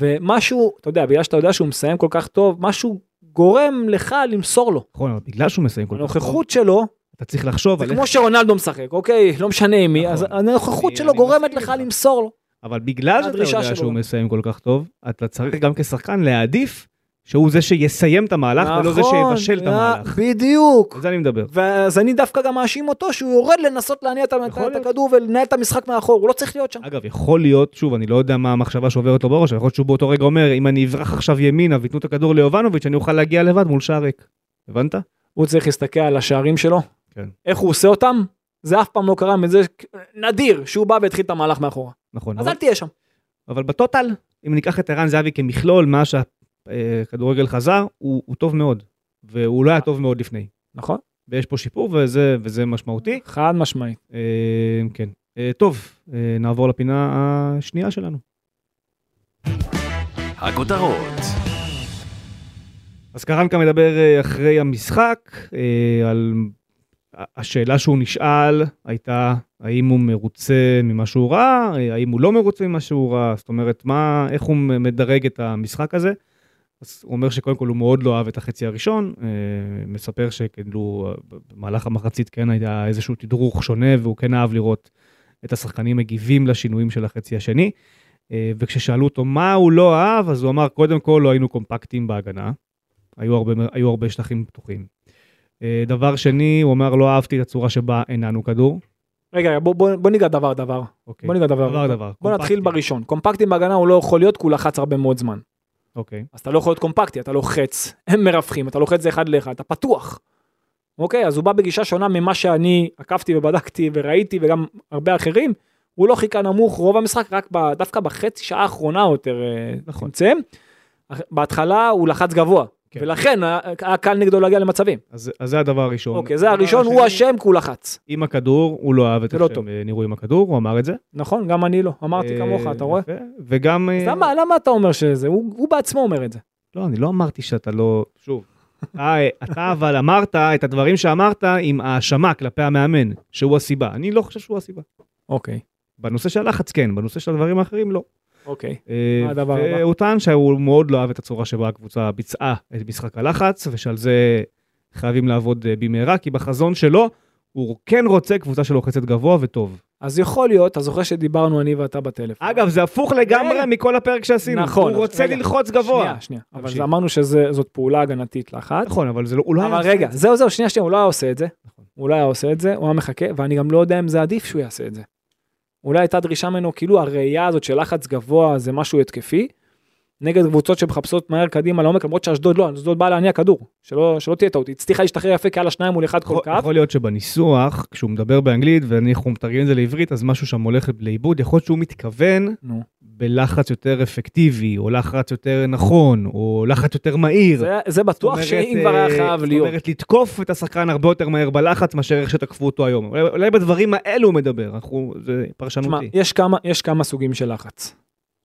ומשהו, אתה יודע, בגלל שאתה יודע שהוא מסיים כל כך טוב, משהו גורם לך למסור לו. נכון, אבל בגלל שהוא מסיים כל כך טוב, הנוכחות שלו, אתה צריך לחשוב זה על איך... כמו שרונלדו משחק, אוקיי? לא משנה עם מי, אז נכון. הנוכחות אני- שלו גורמת לך. למסור לו. אבל בגלל שאתה יודע. שהוא מסיים כל כך טוב, אתה צריך גם כשחקן להעדיף שהוא זה שיסיים את המהלך, ולא זה נכון, שיבשל את אה, המהלך. בדיוק. על זה אני מדבר. ואז אני דווקא גם מאשים אותו שהוא יורד לנסות להניע את את. הכדור ולנהל את המשחק מאחור, הוא לא צריך להיות שם. אגב, יכול להיות, שוב, אני לא יודע מה המחשבה שעוברת לו בראש, אבל יכול להיות שהוא באותו רגע אומר, אם אני אברח עכשיו ימינה וייתנו את הכדור ליובנוביץ', אני אוכל להגיע לבד מול שער ריק. הבנת? הוא צריך להסתכל על השערים שלו, כן. איך הוא עושה אותם, זה אף פעם לא קרה מזה, נדיר שהוא בא והתחיל את המהלך מאחורה. נכון. אז אבל- אל תהיה שם. אבל בטוטל, אם ניקח את ערן זהבי כמכלול, מאז שהכדורגל חזר, הוא הוא טוב מאוד. והוא לא היה טוב מאוד לפני. נכון? ויש פה שיפור וזה וזה משמעותי. חד משמעית. אה, כן. אה, טוב, אה, נעבור לפינה השנייה שלנו. הכותרות, אז קרנקה מדבר אה, אחרי המשחק אה, על השאלה שהוא נשאל הייתה האם הוא מרוצה ממה שהוא ראה, אה, האם הוא לא מרוצה ממה שהוא ראה, זאת אומרת, מה, איך הוא מדרג את המשחק הזה. אז הוא אומר שקודם כל הוא מאוד לא אהב את החצי הראשון, אה, מספר שכאילו במהלך המחצית כן היה איזשהו תדרוך שונה והוא כן אהב לראות את השחקנים מגיבים לשינויים של החצי השני. אה, וכששאלו אותו מה הוא לא אהב, אז הוא אמר, קודם כל לא היינו קומפקטים בהגנה, היו הרבה, היו הרבה שטחים פתוחים. אה, דבר שני, הוא אמר, לא אהבתי את הצורה שבה הנענו כדור. רגע, בוא, בוא, בוא ניגע דבר דבר. אוקיי. בוא ניגע דבר דבר דבר. בוא נתחיל. בראשון. קומפקטים בהגנה הוא לא יכול להיות כי הוא לחץ הרבה מאוד זמן. אוקיי. אז אתה לא יכול להיות קומפקטי, אתה לוחץ, הם מרווחים, אתה לוחץ זה אחד לאחד, אתה פתוח. אוקיי, אז הוא בא בגישה שונה ממה שאני עקבתי ובדקתי וראיתי וגם הרבה אחרים. הוא לא חיכה נמוך רוב המשחק, רק ב, דווקא בחצי שעה האחרונה יותר אה, נכון. צמצם. בהתחלה הוא לחץ גבוה, כן. ולכן היה קל נגדו להגיע למצבים. אז, אז זה הדבר הראשון. אוקיי, זה הראשון, הוא אשם כי הוא לחץ. עם הכדור, הוא לא אהב את איך לא שהם טוב. אה, נראו עם הכדור, הוא אמר את זה. נכון, גם אני לא, אמרתי אה, כמוך, אתה רואה? וגם... אז אה, למה, למה אתה אומר שזה? הוא, הוא בעצמו אומר את זה. לא, אני לא אמרתי שאתה לא... שוב. אתה, אתה אבל אמרת את הדברים שאמרת עם האשמה כלפי המאמן, שהוא הסיבה. אני לא חושב שהוא הסיבה. אוקיי, בנושא של הלחץ כן, בנושא של הדברים האחרים לא. אוקיי. אה, מה הדבר הבא? והוא טען שהוא מאוד לא אהב את הצורה שבה הקבוצה ביצעה את משחק הלחץ, ושעל זה חייבים לעבוד אה, במהרה, כי בחזון שלו, הוא כן רוצה קבוצה שלוחצת גבוה וטוב. אז יכול להיות, אתה זוכר שדיברנו אני ואתה בטלפון. אגב, זה הפוך לגמרי רגע. מכל הפרק שעשינו. נכון, הוא רוצה רגע. ללחוץ גבוה. שנייה, שנייה. אבל. זה אמרנו שזאת פעולה הגנתית לחץ. נכון, אבל זה לא, הוא לא היה עושה רגע. זהו זהו, שנייה שנייה, הוא לא היה עושה את זה. נכון. הוא לא היה עושה את זה, הוא היה מחכה, ואני גם לא יודע אם זה עדיף שהוא יעשה את זה. אולי הייתה דרישה ממנו, כאילו הראייה הזאת של לחץ גבוה זה משהו התקפי, נגד קבוצות שמחפשות מהר קדימה לעומק, למרות שאשדוד לא, אשדוד באה להניע כדור, שלא, שלא תהיה טעות, היא הצליחה להשתחרר יפה כי היה לה שניים מול אחד כל קו. יכול להיות שבניסוח, כשהוא מדבר באנגלית ואנחנו מתרגמים את זה לעברית, אז משהו שם הולך לאיבוד, יכול להיות שהוא מתכוון נו, בלחץ יותר אפקטיבי, או לחץ יותר נכון, או לחץ יותר מהיר. זה, זה בטוח זאת שאם אומרת, כבר היה אה, חייב להיות. זאת אומרת, לתקוף את השחקן הרבה יותר מהר בלחץ מאשר איך שתקפו אותו היום. אולי, אולי בדברים האלו הוא מדבר, אנחנו, זה תשמע, פרשנותי. יש כמה, יש כמה סוגים של לחץ,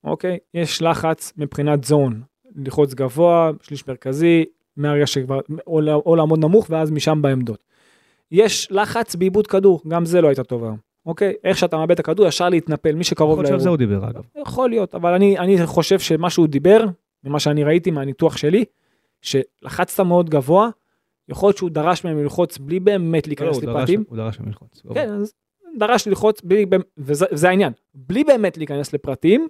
אוקיי? יש לחץ מבחינת זון, ללחוץ גבוה, שליש מרכזי, מהרגע שכבר, או, או לעמוד נמוך ואז משם בעמדות. יש לחץ בעיבוד כדור, גם זה לא הייתה טוב היום, אוקיי? איך שאתה מאבד את הכדור, ישר להתנפל, מי שקרוב יכול להיות שעל זה לאירוע. הוא דיבר אגב. יכול להיות, אבל אני, אני חושב שמה שהוא דיבר, ממה שאני ראיתי מהניתוח שלי, שלחצת מאוד גבוה, יכול להיות שהוא דרש מהם ללחוץ בלי באמת לא, להיכנס הוא דרש- לפרטים. הוא דרש שם ללחוץ. כן, אז דרש ללחוץ, בלי, וזה, וזה העניין, בלי באמת להיכנס לפרטים,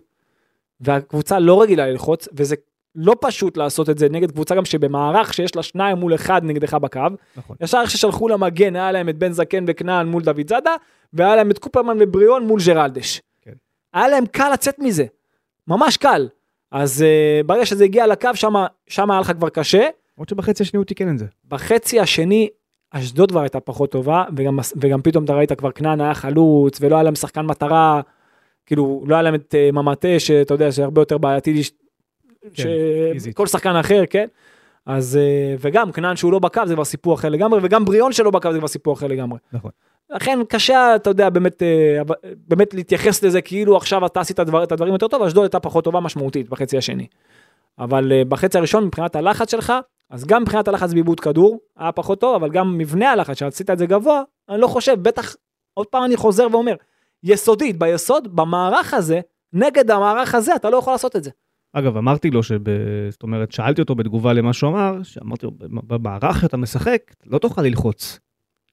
והקבוצה לא רגילה ללחוץ, וזה לא פשוט לעשות את זה נגד קבוצה גם שבמערך שיש לה שניים מול אחד נגדך בקו, נכון. ישר איך ששלחו למגן, היה להם את בן זקן וכנען מול דוד זאדה, והיה להם את קופרמן ובריאון מול ג'רלדש. כן. היה להם קל לצאת מזה, ממש קל. אז uh, ברגע שזה הגיע לקו, שמה היה לך כבר קשה. למרות שבחצי השני הוא תיקן את זה. בחצי השני, אשדוד כבר הייתה פחות טובה, וגם, וגם פתאום אתה ראית כבר כנען היה חלוץ, ולא היה להם שחקן מטרה, כאילו, לא היה להם את אה, ממטה, שאתה יודע, שהרבה יותר בעייתי, כן. שכל שחקן אחר, כן? אז, אה, וגם כנען שהוא לא בקו זה כבר סיפור אחר לגמרי, וגם בריאון שלא בקו זה כבר סיפור אחר לגמרי. נכון. לכן קשה, אתה יודע, באמת, אה, באמת להתייחס לזה כאילו עכשיו אתה עשית דבר, את הדברים יותר טוב, אשדוד הייתה פחות טובה משמעותית בחצי השני. אבל בחצי הראשון מבחינת הלחץ שלך, אז גם מבחינת הלחץ בעיבוד כדור היה פחות טוב, אבל גם מבנה הלחץ שעשית את זה גבוה, אני לא חושב, בטח, עוד פעם אני חוזר ואומר, יסודית, ביסוד, במערך הזה, נגד המערך הזה אתה לא יכול לעשות את זה. אגב, אמרתי לו, שב... זאת אומרת, שאלתי אותו בתגובה למה שהוא אמר, שאמרתי לו, במערך שאתה משחק, לא תוכל ללחוץ.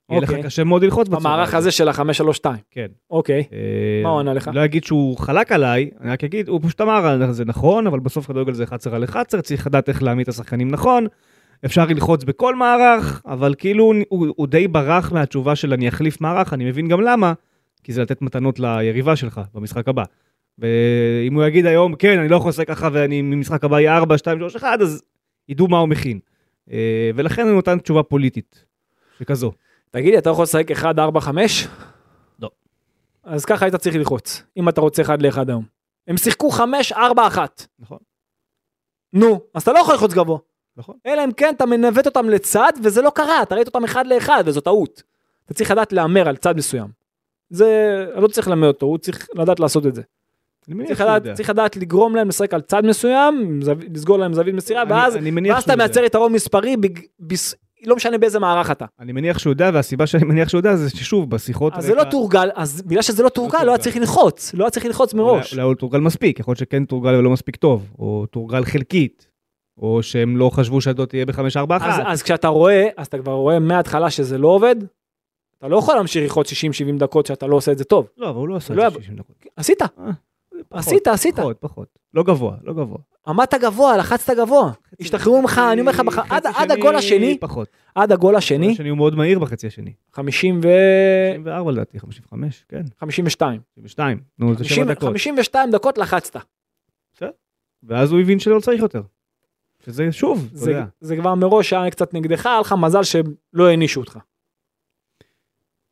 יהיה לך אוקיי. קשה מאוד ללחוץ בצורה במערך. הזה של ה-532. כן. אוקיי. אה, מה הוא ענה לך? לא אגיד שהוא חלק עליי, אני רק אגיד, הוא פשוט אמר, זה נכון, אבל בסוף כדורגל זה 11 על 11, צריך לדעת איך להעמיד את השחקנים נכון. אפשר ללחוץ בכל מערך, אבל כאילו הוא די ברח מהתשובה של אני אחליף מערך, אני מבין גם למה, כי זה לתת מתנות ליריבה שלך במשחק הבא. ואם הוא יגיד היום, כן, אני לא יכול לשחק ככה ואני ממשחק הבא יהיה 4, 2, 3, 1, אז ידעו מה הוא מכין. אה, ולכן הוא נתן תשובה פוליטית, שכזו. תגיד לי, אתה יכול לשחק 1-4-5? לא. אז ככה היית צריך ללחוץ, אם אתה רוצה 1 ל-1 היום. הם שיחקו 5-4-1. נכון. נו, אז אתה לא יכול ללחוץ גבוה. נכון. אלא אם כן אתה מנווט אותם לצד, וזה לא קרה, אתה ראית אותם 1 ל-1, וזו טעות. אתה צריך לדעת להמר על צד מסוים. זה, לא צריך ללמד אותו, הוא צריך לדעת לעשות את זה. אני מניח צריך שהוא לדעת, יודע. צריך לדעת לגרום להם לשחק על צד מסוים, לסגור להם זווית מסירה, אני- ואז, אני אתה. מייצר יתרון מספרי, בג, בס, לא משנה באיזה מערך אתה. אני מניח שהוא יודע, והסיבה שאני מניח שהוא יודע זה ששוב, בשיחות... אז זה לא תורגל, אז בגלל שזה לא תורגל, לא היה תורגל. צריך ללחוץ, לא היה צריך ללחוץ מראש. אולי, אולי הוא תורגל מספיק, יכול להיות שכן תורגל ולא מספיק טוב, או תורגל חלקית, או שהם לא חשבו שהדוד תהיה ב-5-4-1. אז, אז כשאתה רואה, אז אתה כבר רואה מההתחלה שזה לא עובד, אתה לא יכול להמשיך ללחוץ 60-70 דקות שאתה לא עושה את זה טוב. לא, אבל הוא לא עשה לא את זה היה- 60 דקות. עשית, פחות, עשית, עשית. פחות, פחות. לא גבוה, לא גבוה. עמדת גבוה, לחצת גבוה. השתחררו ממך, אני אומר לך, עד- הגול השני, פחות. עד הגול השני, השני הוא מאוד מהיר בחצי השני. 50 ו... 54 לדעתי, 55, כן. 52. 52. נו, זה 7 50 דקות. 52 דקות לחצת. ואז הוא הבין שלא צריך יותר. שזה שוב, אתה זה, יודע. זה כבר מראש היה קצת נגדך, היה לך מזל שלא הענישו אותך.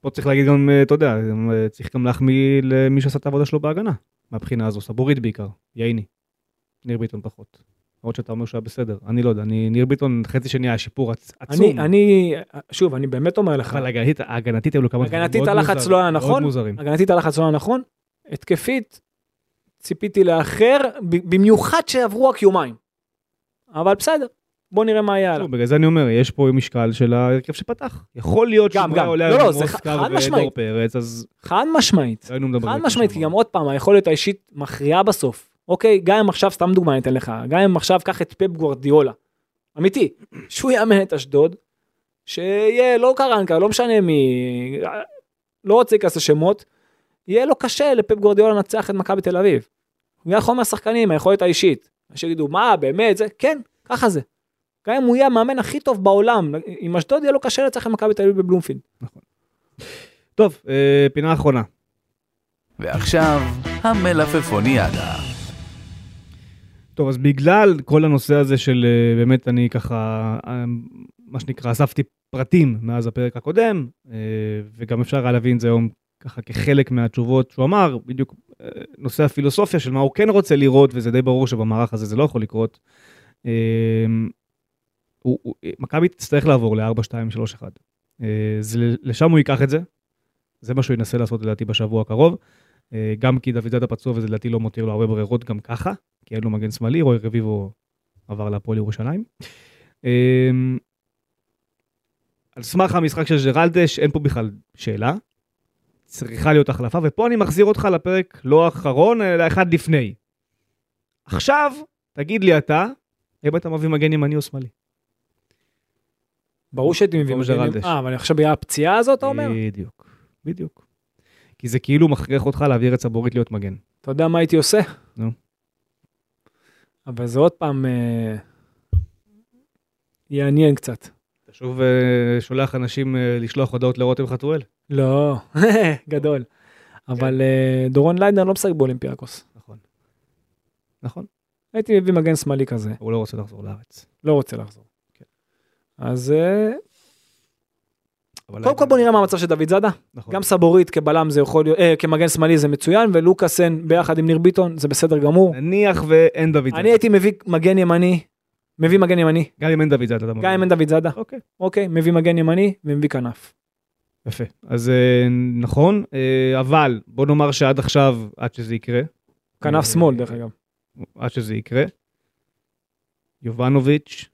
פה צריך להגיד גם, אה, אתה יודע, אה, צריך גם להחמיא למי שעשה את העבודה שלו בהגנה, מהבחינה הזו, סבורית בעיקר, ייני. ניר ביטון פחות. למרות שאתה אומר שהוא היה בסדר, אני לא יודע, אני, ניר ביטון חצי שני היה שיפור עצ, עצום. אני, אני, שוב, אני באמת אומר לך, אבל הגנתית, הגנתית היו לו כמה דברים מאוד הלחץ מוזרים, לא היה מאוד נכון, מוזרים. הגנתית הלחץ לא היה נכון, התקפית, ציפיתי לאחר, במיוחד שעברו רק יומיים. אבל בסדר, בוא נראה מה. שוב, בגלל זה אני אומר, יש פה משקל של ההרכב שפתח. יכול להיות שהוא היה. עולה לא, עם לא, אוסקר חד משמעית. ודור פרץ, אז חד משמעית. חד משמעית, כי. גם עוד פעם, היכולת האישית מכריעה בסוף. אוקיי, גם אם עכשיו, סתם דוגמא אני אתן לך, גם אם עכשיו קח את פפ גוורדיולה, אמיתי, שהוא יאמן את אשדוד, שיהיה לא קרנקה, לא משנה מי, לא רוצה להיכנס לשמות, יהיה לו קשה לפפ גוורדיולה לנצח את מכבי תל אביב. בגלל חומר השחקנים, היכולת האישית. שיגידו, מה, באמת, זה, כן, ככה זה. גם אם הוא יהיה המאמן הכי טוב בעולם, עם אשדוד יהיה לו קשה לנצח את מכבי תל אביב בבלומפילד. טוב, אה, פינה אחרונה. ועכשיו, המלפפוניאדה. טוב, אז בגלל כל הנושא הזה של אה, באמת אני ככה, אה, מה שנקרא, אספתי פרטים מאז הפרק הקודם, וגם אפשר היה להבין את זה היום ככה כחלק מהתשובות שהוא אמר, בדיוק נושא הפילוסופיה של מה הוא כן רוצה לראות, וזה די ברור שבמערך הזה זה לא יכול לקרות. אה, מכבי תצטרך לעבור ל-4-2-3-1. אה, זה- לשם הוא ייקח את זה, זה מה שהוא ינסה לעשות לדעתי בשבוע הקרוב. אה, גם כי דוד זאדה פצוע וזה לדעתי לא מותיר לו הרבה ברירות גם ככה. כי אין לו מגן שמאלי, רועי רביבו עבר להפועל ירושלים. אמ, על סמך המשחק של ג'רלדש, אין פה בכלל שאלה. צריכה להיות החלפה, ופה אני מחזיר אותך לפרק לא האחרון, אלא אחד לפני. עכשיו, תגיד לי אתה, אם אתה מביא מגן ימני או שמאלי. ברור שהייתי. במקום ג'רלדש. אה, אבל עכשיו בגלל הפציעה הזאת, אתה אומר? בדיוק, בדיוק. כי זה כאילו מכריח אותך להעביר את סבורית להיות מגן. אתה יודע מה הייתי עושה? נו. אבל זה עוד פעם אה, יעניין קצת. אתה שוב אה, שולח אנשים אה, לשלוח הודעות לרותם חתואל. לא, גדול. אבל אה, דורון ליידנר לא משחק באולימפיאקוס. נכון. נכון. הייתי מביא מגן שמאלי כזה, הוא לא רוצה לחזור לארץ. לא רוצה לחזור. אז אה, קודם כל בוא נראה מה המצב של דוד זאדה. נכון. גם סבורית כבלם זה יכול להיות, אה, כמגן שמאלי זה מצוין, ולוקאסן ביחד עם ניר ביטון זה בסדר גמור. נניח ואין דוד זאדה. אני הייתי מביא מגן ימני, מביא מגן ימני, גם אם אין דוד זאדה. גם. אם אין דוד זאדה, אוקיי. אוקיי, מביא מגן ימני ומביא כנף. יפה. אז אה, נכון, אבל בוא נאמר שעד עכשיו, עד שזה יקרה, כנף שמאל דרך אגב. עד שזה יקרה, יובנוביץ',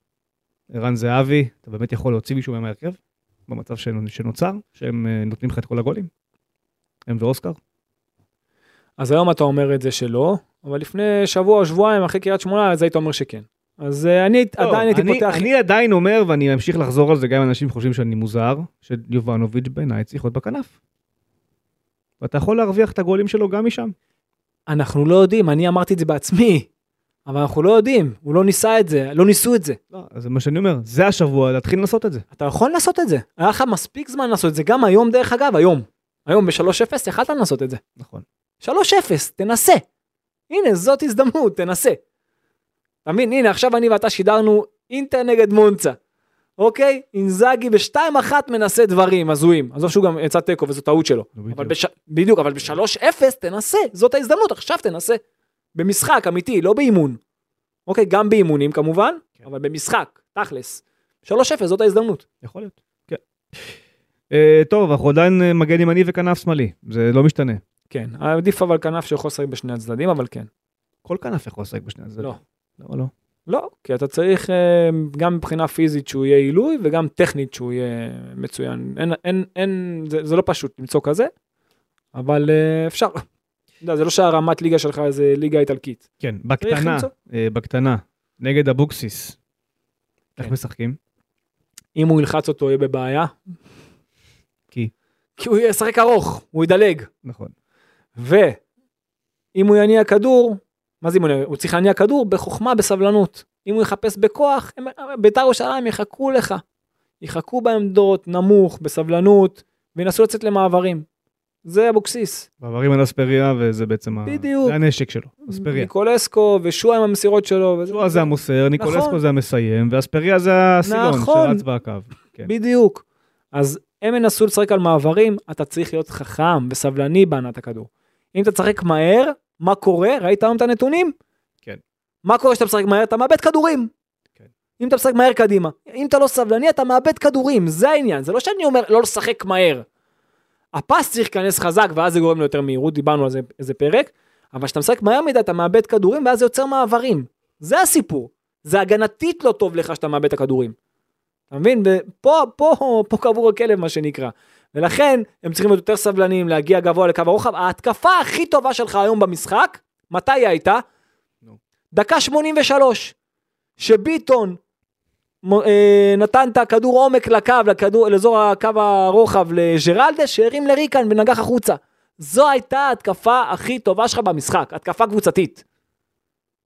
ערן זהבי, אתה באמת יכול להוציא מישהו מהם מההרכב? במצב שנ- שנוצר, שהם אה, נותנים לך את כל הגולים? הם ואוסקר? אז היום אתה אומר את זה שלא, אבל לפני שבוע או שבועיים אחרי קריית שמונה אז היית אומר שכן. אז אה, אני עדיין הייתי פותח, אני עדיין אומר, ואני אמשיך לחזור על זה גם אם אנשים חושבים שאני מוזר, שיובנוביץ' בעיניי צריך להיות בכנף. ואתה יכול להרוויח את הגולים שלו גם משם. אנחנו לא יודעים, אני אמרתי את זה בעצמי, אבל אנחנו לא יודעים, הוא לא ניסה את זה, לא ניסו את זה. לא, זה מה שאני אומר, זה השבוע להתחיל לעשות את זה. אתה יכול לעשות את זה, היה לך מספיק זמן לעשות את זה, גם היום דרך אגב, היום. היום ב-3-0 יכלת לעשות את זה. נכון. 3-0, תנסה. הנה, זאת הזדמנות, תנסה. אתה מבין? הנה, עכשיו אני ואתה שידרנו אינטר נגד מונצה. אוקיי? אינזאגי בשתיים אחת מנסה דברים הזויים. עזוב שהוא גם יצא תיקו וזו טעות שלו. בדיוק. אבל בש... בדיוק, אבל ב-3-0 תנסה, זאת ההזדמנות, עכשיו תנסה. במשחק אמיתי, לא באימון. אוקיי, גם באימונים כמובן, כן. אבל במשחק, תכלס. 3-0 זאת ההזדמנות. יכול להיות, כן. אה, טוב, אנחנו עדיין אה, מגן ימני וכנף שמאלי, זה לא משתנה. כן, עדיף אבל כנף שיכול לשחק בשני הצדדים, אבל כן. כל כנף יכול לשחק בשני הצדדים. לא. למה לא? לא, כי אתה צריך אה, גם מבחינה פיזית שהוא יהיה עילוי וגם טכנית שהוא יהיה מצוין. אין, אין, אין, זה, זה לא פשוט למצוא כזה, אבל אה, אפשר. יודע, זה לא שהרמת ליגה שלך זה ליגה איטלקית. כן, בקטנה. אה, בקטנה, נגד אבוקסיס. איך כן. משחקים? אם הוא ילחץ אותו יהיה בבעיה. כי? כי הוא ישחק ארוך, הוא ידלג. נכון. ואם הוא יניע כדור, מה זה אם הוא יניע? הוא צריך להניע כדור בחוכמה, בסבלנות. אם הוא יחפש בכוח, בית"ר ירושלים יחכו לך. יחכו בעמדות, נמוך, בסבלנות, וינסו לצאת למעברים. זה אבוקסיס. מעברים על אספריה וזה בעצם ה- בדיוק. זה הנשק שלו, אספריה. ניקולסקו ושועה עם המסירות שלו. שועה זה המוסר, ניקולסקו נכון. זה המסיים, ואספריה זה הסילון נכון. שרץ בקו. כן. בדיוק. אז הם ינסו לשחק על מעברים, אתה צריך להיות חכם וסבלני בהנעת הכדור. אם אתה תשחק מהר, מה קורה? ראית היום את הנתונים? כן. מה קורה כשאתה משחק מהר? אתה מאבד כדורים. כן. אם אתה משחק מהר קדימה. אם אתה לא סבלני, אתה מאבד כדורים, זה העניין. זה לא שאני אומר לא לשחק מהר. הפס צריך להיכנס חזק ואז זה גורם לו יותר מהירות, דיברנו על זה איזה פרק, אבל כשאתה משחק מהר מדי אתה מאבד כדורים ואז זה יוצר מעברים. זה הסיפור. זה הגנתית לא טוב לך שאתה מאבד את הכדורים. אתה מבין? ופה, פה, פה קבור הכלב מה שנקרא. ולכן הם צריכים להיות יותר סבלניים, להגיע גבוה לקו הרוחב. ההתקפה הכי טובה שלך היום במשחק, מתי היא הייתה? נו. דקה 83, שביטון נתן את הכדור עומק לקו, לכדור, לאזור הקו הרוחב לג'רלדה, שהרים לריקן ונגח החוצה. זו הייתה ההתקפה הכי טובה שלך במשחק, התקפה קבוצתית.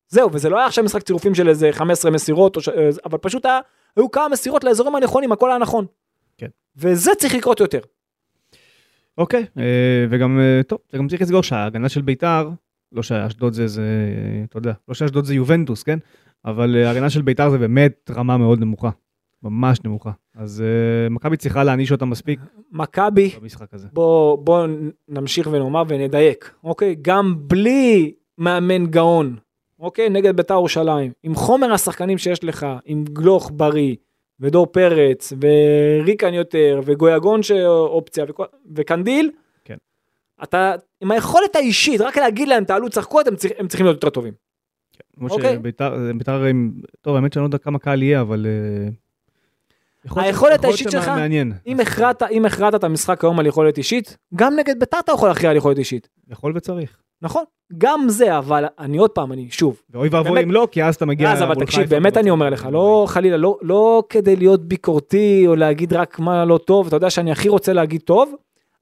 זהו, וזה לא היה עכשיו משחק צירופים של איזה 15 מסירות, ש... אה, אבל פשוט היה, היו כמה מסירות לאזורים הנכונים, הכל היה נכון. כן. וזה צריך לקרות יותר. אוקיי, אה, וגם, אה, טוב, זה גם צריך לסגור שההגנה של ביתר, לא שאשדוד זה, זה, אה, אתה יודע, לא שאשדוד זה יובנטוס, כן? אבל אה, ההגנה של ביתר זה באמת רמה מאוד נמוכה. ממש נמוכה. אז אה, מכבי צריכה להעניש אותה מספיק מכבי. בוא, בוא נמשיך ונאמר ונדייק, אוקיי? גם בלי מאמן גאון, אוקיי? נגד בית"ר ירושלים, עם חומר השחקנים שיש לך, עם גלוך בריא, ודור פרץ, וריקן יותר, וגויגון שאופציה, וכל- וקנדיל, כן. אתה, עם היכולת האישית, רק להגיד להם תעלו, צחקו, הם, צריכים- הם צריכים להיות יותר טובים. כמו אוקיי. שביתר, ביתר, עם- טוב, האמת שאני לא יודע כמה קהל יהיה, אבל... אה, היכולת האישית שלך. אם הכרעת, אם הכרעת את המשחק היום על יכולת אישית, גם נגד בית"ר אתה יכול להכריע על יכולת אישית. יכול וצריך. נכון? גם זה, אבל אני עוד פעם, אני שוב, ואוי ואבוי אם לא, כי אז אתה מגיע... אז אבל תקשיב, באמת אני אומר לך, לא חלילה, לא, לא כדי להיות ביקורתי או להגיד רק מה לא טוב, אתה יודע שאני הכי רוצה להגיד טוב,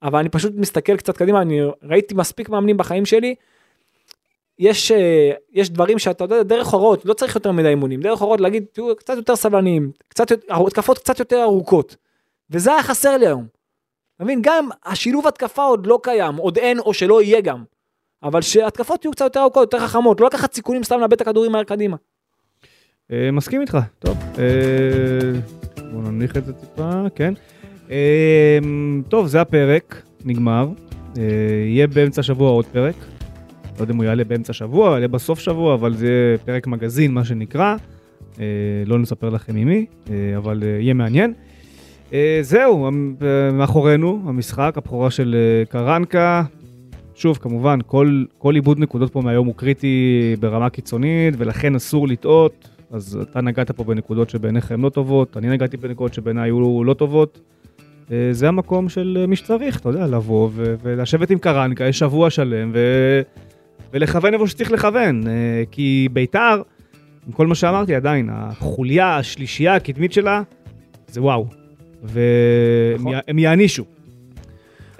אבל אני פשוט מסתכל קצת קדימה, אני ראיתי מספיק מאמנים בחיים שלי, יש, אה, יש דברים שאתה יודע, דרך הוראות, לא צריך יותר מדי אימונים, דרך הוראות להגיד, תהיו קצת יותר סבלניים, קצת התקפות קצת יותר ארוכות, וזה היה חסר לי היום. אתה מבין, גם השילוב התקפה עוד לא קיים, עוד אין או שלא יהיה גם. אבל שהתקפות יהיו קצת יותר ארוכות, יותר חכמות, לא לקחת סיכונים סתם לאבד את הכדורים מהר קדימה. אה, מסכים איתך, טוב. אה, בוא נניח את זה טיפה, כן. טוב, זה הפרק, נגמר. יהיה באמצע השבוע עוד פרק. לא יודע אם הוא יעלה באמצע השבוע, יעלה בסוף שבוע, אבל זה פרק מגזין, מה שנקרא. אה, לא נספר לכם עם מי, אה, אבל אה, יהיה מעניין. זהו, מאחורינו המשחק, הבכורה של קרנקה. שוב, כמובן, כל, כל איבוד נקודות פה מהיום הוא קריטי ברמה קיצונית, ולכן אסור לטעות. אז אתה נגעת פה בנקודות שבעיניך הן לא טובות, אני נגעתי בנקודות שבעיניי היו לא טובות. זה המקום של מי שצריך, אתה יודע, לבוא ולשבת עם קרנקה, יש שבוע שלם, ו- ולכוון איפה שצריך לכוון. אה, כי ביתר, עם כל מה שאמרתי, עדיין, החוליה, השלישייה הקדמית שלה, זה וואו. והם נכון. יענישו.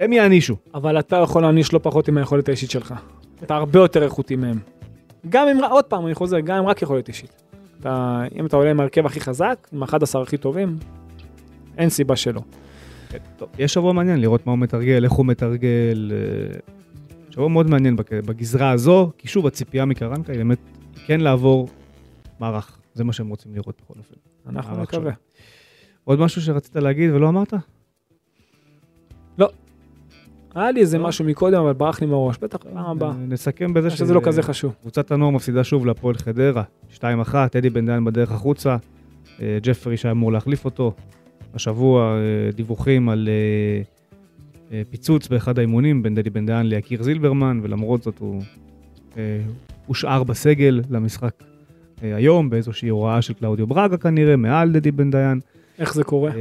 הם יענישו. אבל אתה יכול להעניש לא פחות עם היכולת האישית שלך. אתה הרבה יותר איכותי מהם. גם אם, עוד פעם, אני חוזר, גם אם רק יכולת אישית. אתה, אם אתה עולה עם ההרכב הכי חזק, עם 11 הכי טובים, אין סיבה שלא. טוב, יש שבוע מעניין לראות מה הוא מתרגל, איך הוא מתרגל. אה, שבוע מאוד מעניין בג- בגזרה הזו, כי שוב, הציפייה מקרנקה היא באמת כן לעבור מערך. זה מה שהם רוצים לראות בכל אופן. אנחנו נקווה. שונה. עוד משהו שרצית להגיד ולא אמרת? היה לי איזה לא. משהו מקודם, אבל ברח לי מהראש. בטח, פעם הבאה. אה, נסכם בזה שזה לא כזה חשוב. קבוצת הנוער מפסידה שוב להפועל חדרה, 2-1, טדי בן דיין בדרך החוצה, אה, ג'פרי שהיה אמור להחליף אותו. השבוע אה, דיווחים על אה, אה, פיצוץ באחד האימונים בין דדי בן דיין ליקיר זילברמן, ולמרות זאת הוא אה, הושאר בסגל למשחק אה, היום, באיזושהי הוראה של קלאודיו ברגה כנראה, מעל דדי בן דיין. איך זה קורה? אה,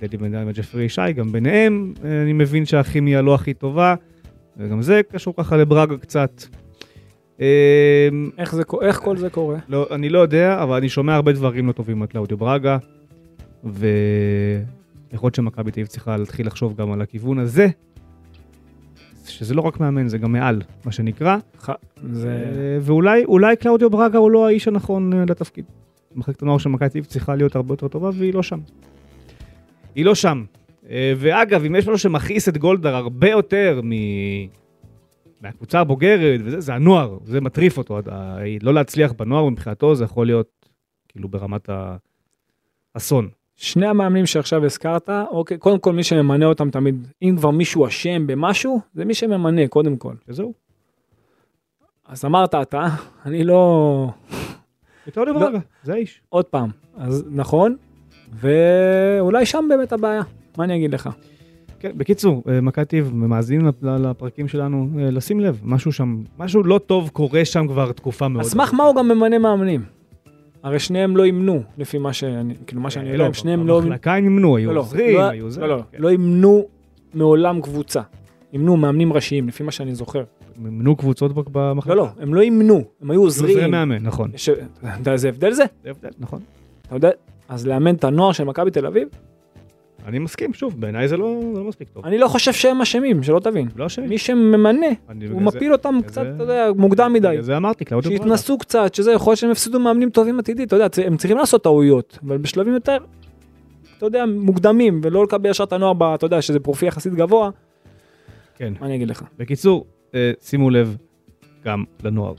דדי בן דיין וג'פרי ישי, גם ביניהם אני מבין שהכימיה לא הכי טובה, וגם זה קשור ככה לברגה קצת. איך זה? איך כל זה קורה? לא, אני לא יודע, אבל אני שומע הרבה דברים לא טובים על קלאודיו ברגה, ויכול להיות שמכבי תל אביב צריכה להתחיל לחשוב גם על הכיוון הזה, שזה לא רק מאמן, זה גם מעל, מה שנקרא, ח- זה... אה, ואולי אולי קלאודיו ברגה הוא לא האיש הנכון אה, לתפקיד. מחלקת הנוער של מכבי תל אביב צריכה להיות הרבה יותר טובה, והיא לא שם. היא לא שם. אה, ואגב, אם יש משהו שמכעיס את גולדהר הרבה יותר מ... מהקבוצה הבוגרת, וזה, זה הנוער, זה מטריף אותו. לא להצליח בנוער מבחינתו זה יכול להיות כאילו ברמת האסון. שני המאמנים שעכשיו הזכרת, אוקיי, קודם כל מי שממנה אותם תמיד, אם כבר מישהו אשם במשהו, זה מי שממנה, קודם כל. וזהו. אז אמרת אתה, אני לא... קלאודיו לא. ברגה, זה האיש. עוד פעם, אז נכון, ואולי שם באמת הבעיה, מה אני אגיד לך? כן, בקיצור, אה, מכבי אביב, מאזינים לפ- לפרקים שלנו, אה, לשים לב, משהו שם, משהו לא טוב קורה שם כבר תקופה מאוד. על סמך מה הוא גם ממנה מאמנים? הרי שניהם לא אימנו, לפי מה שאני, כאילו מה שאני יודע, הם שניהם לא... במחלקה הם נמנו, היו לא, לא, עוזרים, לא, היו זה. לא, לא, כן. לא אימנו מעולם קבוצה. אימנו מאמנים ראשיים, לפי מה שאני זוכר. הם אימנו קבוצות במחלקה. לא, לא, הם לא אימנו, הם היו עוזרי עוזרים. מאמן, נכון. אתה יודע איזה הבדל זה? זה הבדל, נכון. אתה יודע? אז לאמן את הנוער של מכבי תל אביב? אני מסכים, שוב, בעיניי זה לא זה לא מספיק טוב. אני לא חושב שהם אשמים, שלא תבין. לא אשם. מי שממנה, הוא מפיל אותם קצת, אתה יודע, מוקדם מדי. זה אמרתי, קלאודיו ברגה. שיתנסו קצת, שזה יכול להיות שהם יפסידו מאמנים טובים עתידית, אתה יודע, הם צריכים לעשות טעויות, אבל בשלבים יותר, אתה יודע, מוקדמים, ולא לקבל ישר את הנוער, אתה יודע, שזה פרופיל יחסית גבוה, כן. מה אני אגיד לך? בקיצור, אה, שימו לב גם לנוער.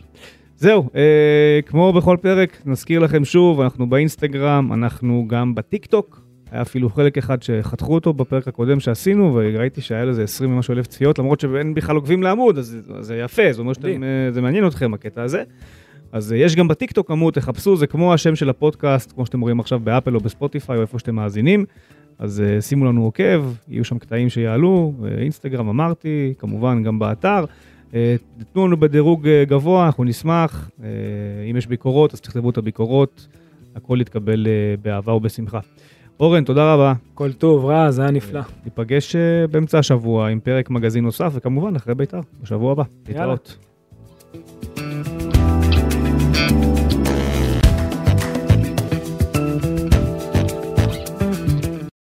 זהו, אה, כמו בכל פרק, נזכיר לכם שוב, אנחנו באינסטגרם, אנחנו גם בטיק טוק. היה אפילו חלק אחד שחתכו אותו בפרק הקודם שעשינו, וראיתי שהיה לזה 20 ומשהו אלף צפיות, למרות שאין בכלל עוקבים לעמוד, אז זה יפה, זה אומר. שזה מעניין אתכם הקטע הזה. אז אה, יש גם בטיק טוק עמוד, תחפשו, זה כמו השם של הפודקאסט, כמו שאתם רואים עכשיו באפל או בספוטיפיי או איפה שאתם מאזינים. אז אה, שימו לנו עוקב, יהיו שם קטעים שיעלו, אה, אינסטגרם אמרתי, כמובן גם באתר. אה, תנו לנו בדירוג אה, גבוה, אנחנו נשמח. אה, אם יש ביקורות, אז תכתבו את הביקורות, הכל יתקבל אה, באהבה ובשמחה. אורן, תודה רבה. כל טוב, רע, זה היה נפלא. אה, ניפגש אה, באמצע השבוע עם פרק מגזין נוסף, וכמובן אחרי בית"ר, בשבוע הבא. יאללה. להתראות.